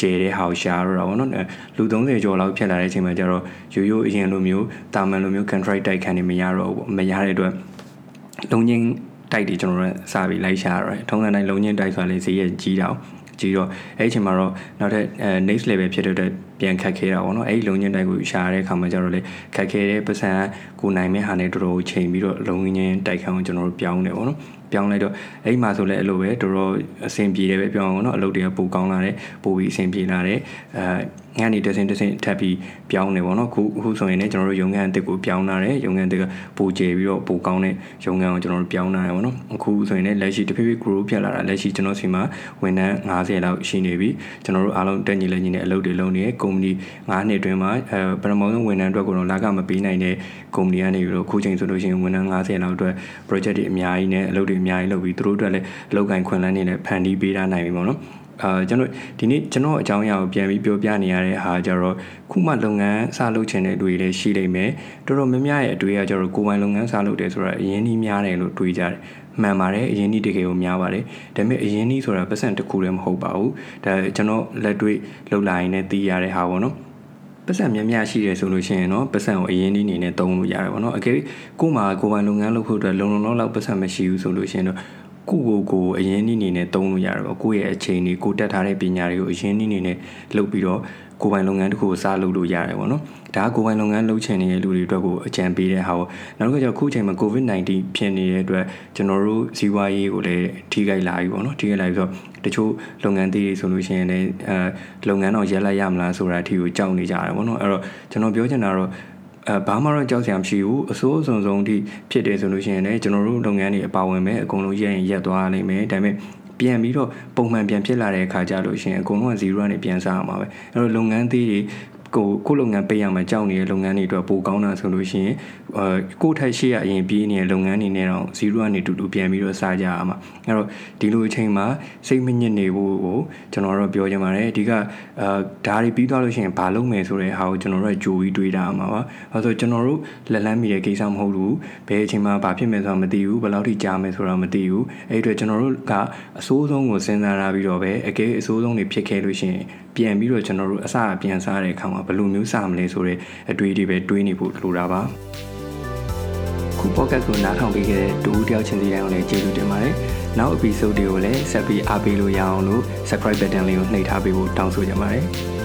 ကျဲတဲ့ဟောက်ရှာတော့တာပေါ့နော်လူ30ကျော်လောက်ဖြစ်လာတဲ့အချိန်မှာကျတော့ရိုးရိုးအရင်လိုမျိုးတာမန်လိုမျိုး contract တိုက်ခံနေမရတော့ဘူးမရတဲ့အတွက်လုံချင်းတိုက်တွေကျွန်တော်တို့စပြီးလိုက်ရှာရတယ်ထုံးစံတိုင်းလုံချင်းတိုက်ဆိုတာလေဈေးရကြီးတော့ ကြီးတော့အဲ့ဒီအချိန်မှာတော့နောက်ထပ်အဲ next level ဖြစ်တဲ့ပြန်ခတ်ခဲတာပေါ့နော်အဲ့ဒီလုံချင်းတိုက်ကိုရှာရတဲ့အခါမှာကျတော့လေခတ်ခဲတဲ့ပတ်စံကိုနိုင်မဲ့ဟာနဲ့တော်တော်ချိန်ပြီးတော့လုံချင်းတိုက်ခံအောင်ကျွန်တော်တို့ပြောင်းတယ်ပေါ့နော် ပြောင်းလိုက်တော့အဲ့မှာဆိုလဲအဲ့လိုပဲတော်တော်အဆင်ပြေတယ်ပဲပြောအောင်နော်အလုပ်တွေကပိုကောင်းလာတယ်ပိုပြီးအဆင်ပြေလာတယ်အဲငန်းနေတစင်တစင်ထပ်ပြီးပြောင်းနေပေါ့နော်ခုခုဆိုရင်လည်းကျွန်တော်တို့ရုံငန်းအစ်စ်ကိုပြောင်းလာတယ်ရုံငန်းအစ်စ်ကပိုကျပြီးတော့ပိုကောင်းတဲ့ရုံငန်းကိုကျွန်တော်တို့ပြောင်းလာတယ်ပေါ့နော်အခုဆိုရင်လည်းလက်ရှိတဖြည်းဖြည်း grow ဖြစ်လာတာလက်ရှိကျွန်တော်စီမှာဝန်ထမ်း90လောက်ရှိနေပြီကျွန်တော်တို့အားလုံးတက်ညီလက်ညီနဲ့အလုပ်တွေလုပ်နေကုမ္ပဏီ9နှစ်အတွင်းမှာအဲပထမဆုံးဝန်ထမ်းအတွက်ကိုတော့လာကမပေးနိုင်တဲ့ကုမ္ပဏီကနေပြီးတော့ခုချိန်ဆိုလို့ရှိရင်ဝန်ထမ်း90လောက်အတွက် project တွေအများကြီးနဲ့အလုပ်တွေအများကြီးလုပ်ပြီးသူတို့အတွက်လည်းအလုပ်ကိုင်ခွင့်လန်းနေနဲ့ဖန်တီးပေးထားနိုင်ပြီပေါ့နော်အာကျွန်တော်ဒီနေ့ကျွန်တော်အကြောင်းအရာကိုပြန်ပြီးပြောပြနေရတဲ့ဟာကြတော့ခုမှလုပ်ငန်းစလုပ်ချင်တဲ့လူတွေလည်းရှိလိမ့်မယ်တော်တော်များများရဲ့အတွေ့အကြုံတော့ကိုယ်ပိုင်လုပ်ငန်းစလုပ်တယ်ဆိုတာအရင်ကြီးများတယ်လို့တွေးကြတယ်မှန်ပါတယ်အရင်ကြီးတကယ်ကိုများပါတယ်ဒါပေမဲ့အရင်ကြီးဆိုတာပတ်စံတစ်ခုလည်းမဟုတ်ပါဘူးဒါကျွန်တော်လက်တွေ့လှုပ်လာရင်လည်းသိရတဲ့ဟာပေါ့နော် ပတ်စံများများရှိတယ်ဆိုလို့ရှိရင်တော့ပတ်စံကိုအရင်ဒီနေနဲ့သုံးလို့ရတယ်ပေါ့နော်အကယ်ကိုမှကိုယ်ပိုင်လုပ်ငန်းလုပ်ဖို့အတွက်လုံလုံလောက်လောက်ပတ်စံမရှိဘူးဆိုလို့ရှိရင်တော့ကိုကိုကိုအရင်နည်းနေနဲ့သုံးလို့ရတယ်ပေါ့ကိုယ့်ရဲ့အချိန်တွေကိုတက်ထားတဲ့ပညာတွေကိုအရင်နည်းနေနဲ့လုပ်ပြီးတော့ ကိုယ်ပိုင်လုပ်ငန်းတစ်ခုကိုစလုပ်လို့ရတယ်ပေါ့နော်ဒါကကိုယ်ပိုင်လုပ်ငန်းလုပ်ချင်နေတဲ့လူတွေအတွက်ကိုအကြံပေးတဲ့ဟာပေါ့နောက်တစ်ခါကျခုချိန်မှာ COVID-19 ဖြစ်နေတဲ့အတွက်ကျွန်တော်တို့ဇီဝရေးကိုလည်းထိခိုက်လာပြီပေါ့နော်ထိခိုက်လာပြီးတော့တချို့လုပ်ငန်းသေးတွေဆိုလို့ရှိရင်လည်းအဲလုပ်ငန်းတော့ရက်လိုက်ရမလားဆိုတာအထိကိုကြောက်နေကြတယ်ပေါ့နော်အဲ့တော့ကျွန်တော်ပြောချင်တာတော့အဲဘာမှတော့ကြောက်စရာမရှိဘူးအစိုးအစုံဆုံးအထိဖြစ်တယ်ဆိုလို့ရှိရင်လည်းကျွန်တော်တို့လုပ်ငန်းတွေအပါဝင်ပဲအကုန်လုံးရက်ရင်ရက်သွားနိုင်မယ်ဒါပေမဲ့ ပြန်ပြီးတော့ပုံမှန်ပြန်ဖြစ်လာတဲ့အခါကျလို့ရှိရင်အကုန်လုံးက0ကနေပြန်စားရမှာပဲအဲ့တော့လုပ်ငန်းသေးတွေ ကိုကိုလုပ်ငန်းပေးရမှာကြောက်နေတဲ့လုပ်ငန်းတွေအတွက်ပိုကောင်းတာဆိုလို့ရှိရင်အဲကိုထိုက်ရှိရအရင်ပြီးနေတဲ့လုပ်ငန်းတွေနဲ့တော့0ကနေတူတူပြန်ပြီးတော့စားကြရမှာအဲ့တော့ဒီလိုအချိန်မှာစိတ်မညစ်နေဖို့ကိုကျွန်တော်တို့ပြောချင်ပါတယ်အဓိကအာဒါတွေပြီးသွားလို့ရှိရင်ဘာလုပ်မယ်ဆိုတဲ့ဟာကိုကျွန်တော်တို့ကြိုပြီးတွေးတာမှာပါအဲဆိုကျွန်တော်တို့လက်လန်းမိတဲ့ကိစ္စမဟုတ်ဘူးဘယ်အချိန်မှာဘာဖြစ်မယ်ဆိုတာမသိဘူးဘယ်လောက်ထိကြာမယ်ဆိုတာမသိဘူးအဲ့အတွက်ကျွန်တော်တို့ကအစိုးဆုံးကိုစဉ်းစားရပြီးတော့ပဲအကဲအစိုးဆုံးတွေဖြစ်ခဲ့လို့ရှိရင်ပြန်ပြီးတော့ကျွန်တော်တို့အစပြန်စားတဲ့အခါမှာဘယ်လိုမျိုးစမလဲဆိုတဲ့အတွေ့အထိပဲတွေးနေဖို့လိုတာပါခု podcast ကိုနားထောင်ပေးခဲ့တဲ့တူတယောက်ချင်းစီတိုင်းကိုလည်းကျေးဇူးတင်ပါတယ်နောက် episode တွေကိုလည်းဆက်ပြီးအားပေးလို့ရအောင်လို့ subscribe button လေးကိုနှိပ်ထားပေးဖို့တောင်းဆိုချင်ပါတယ်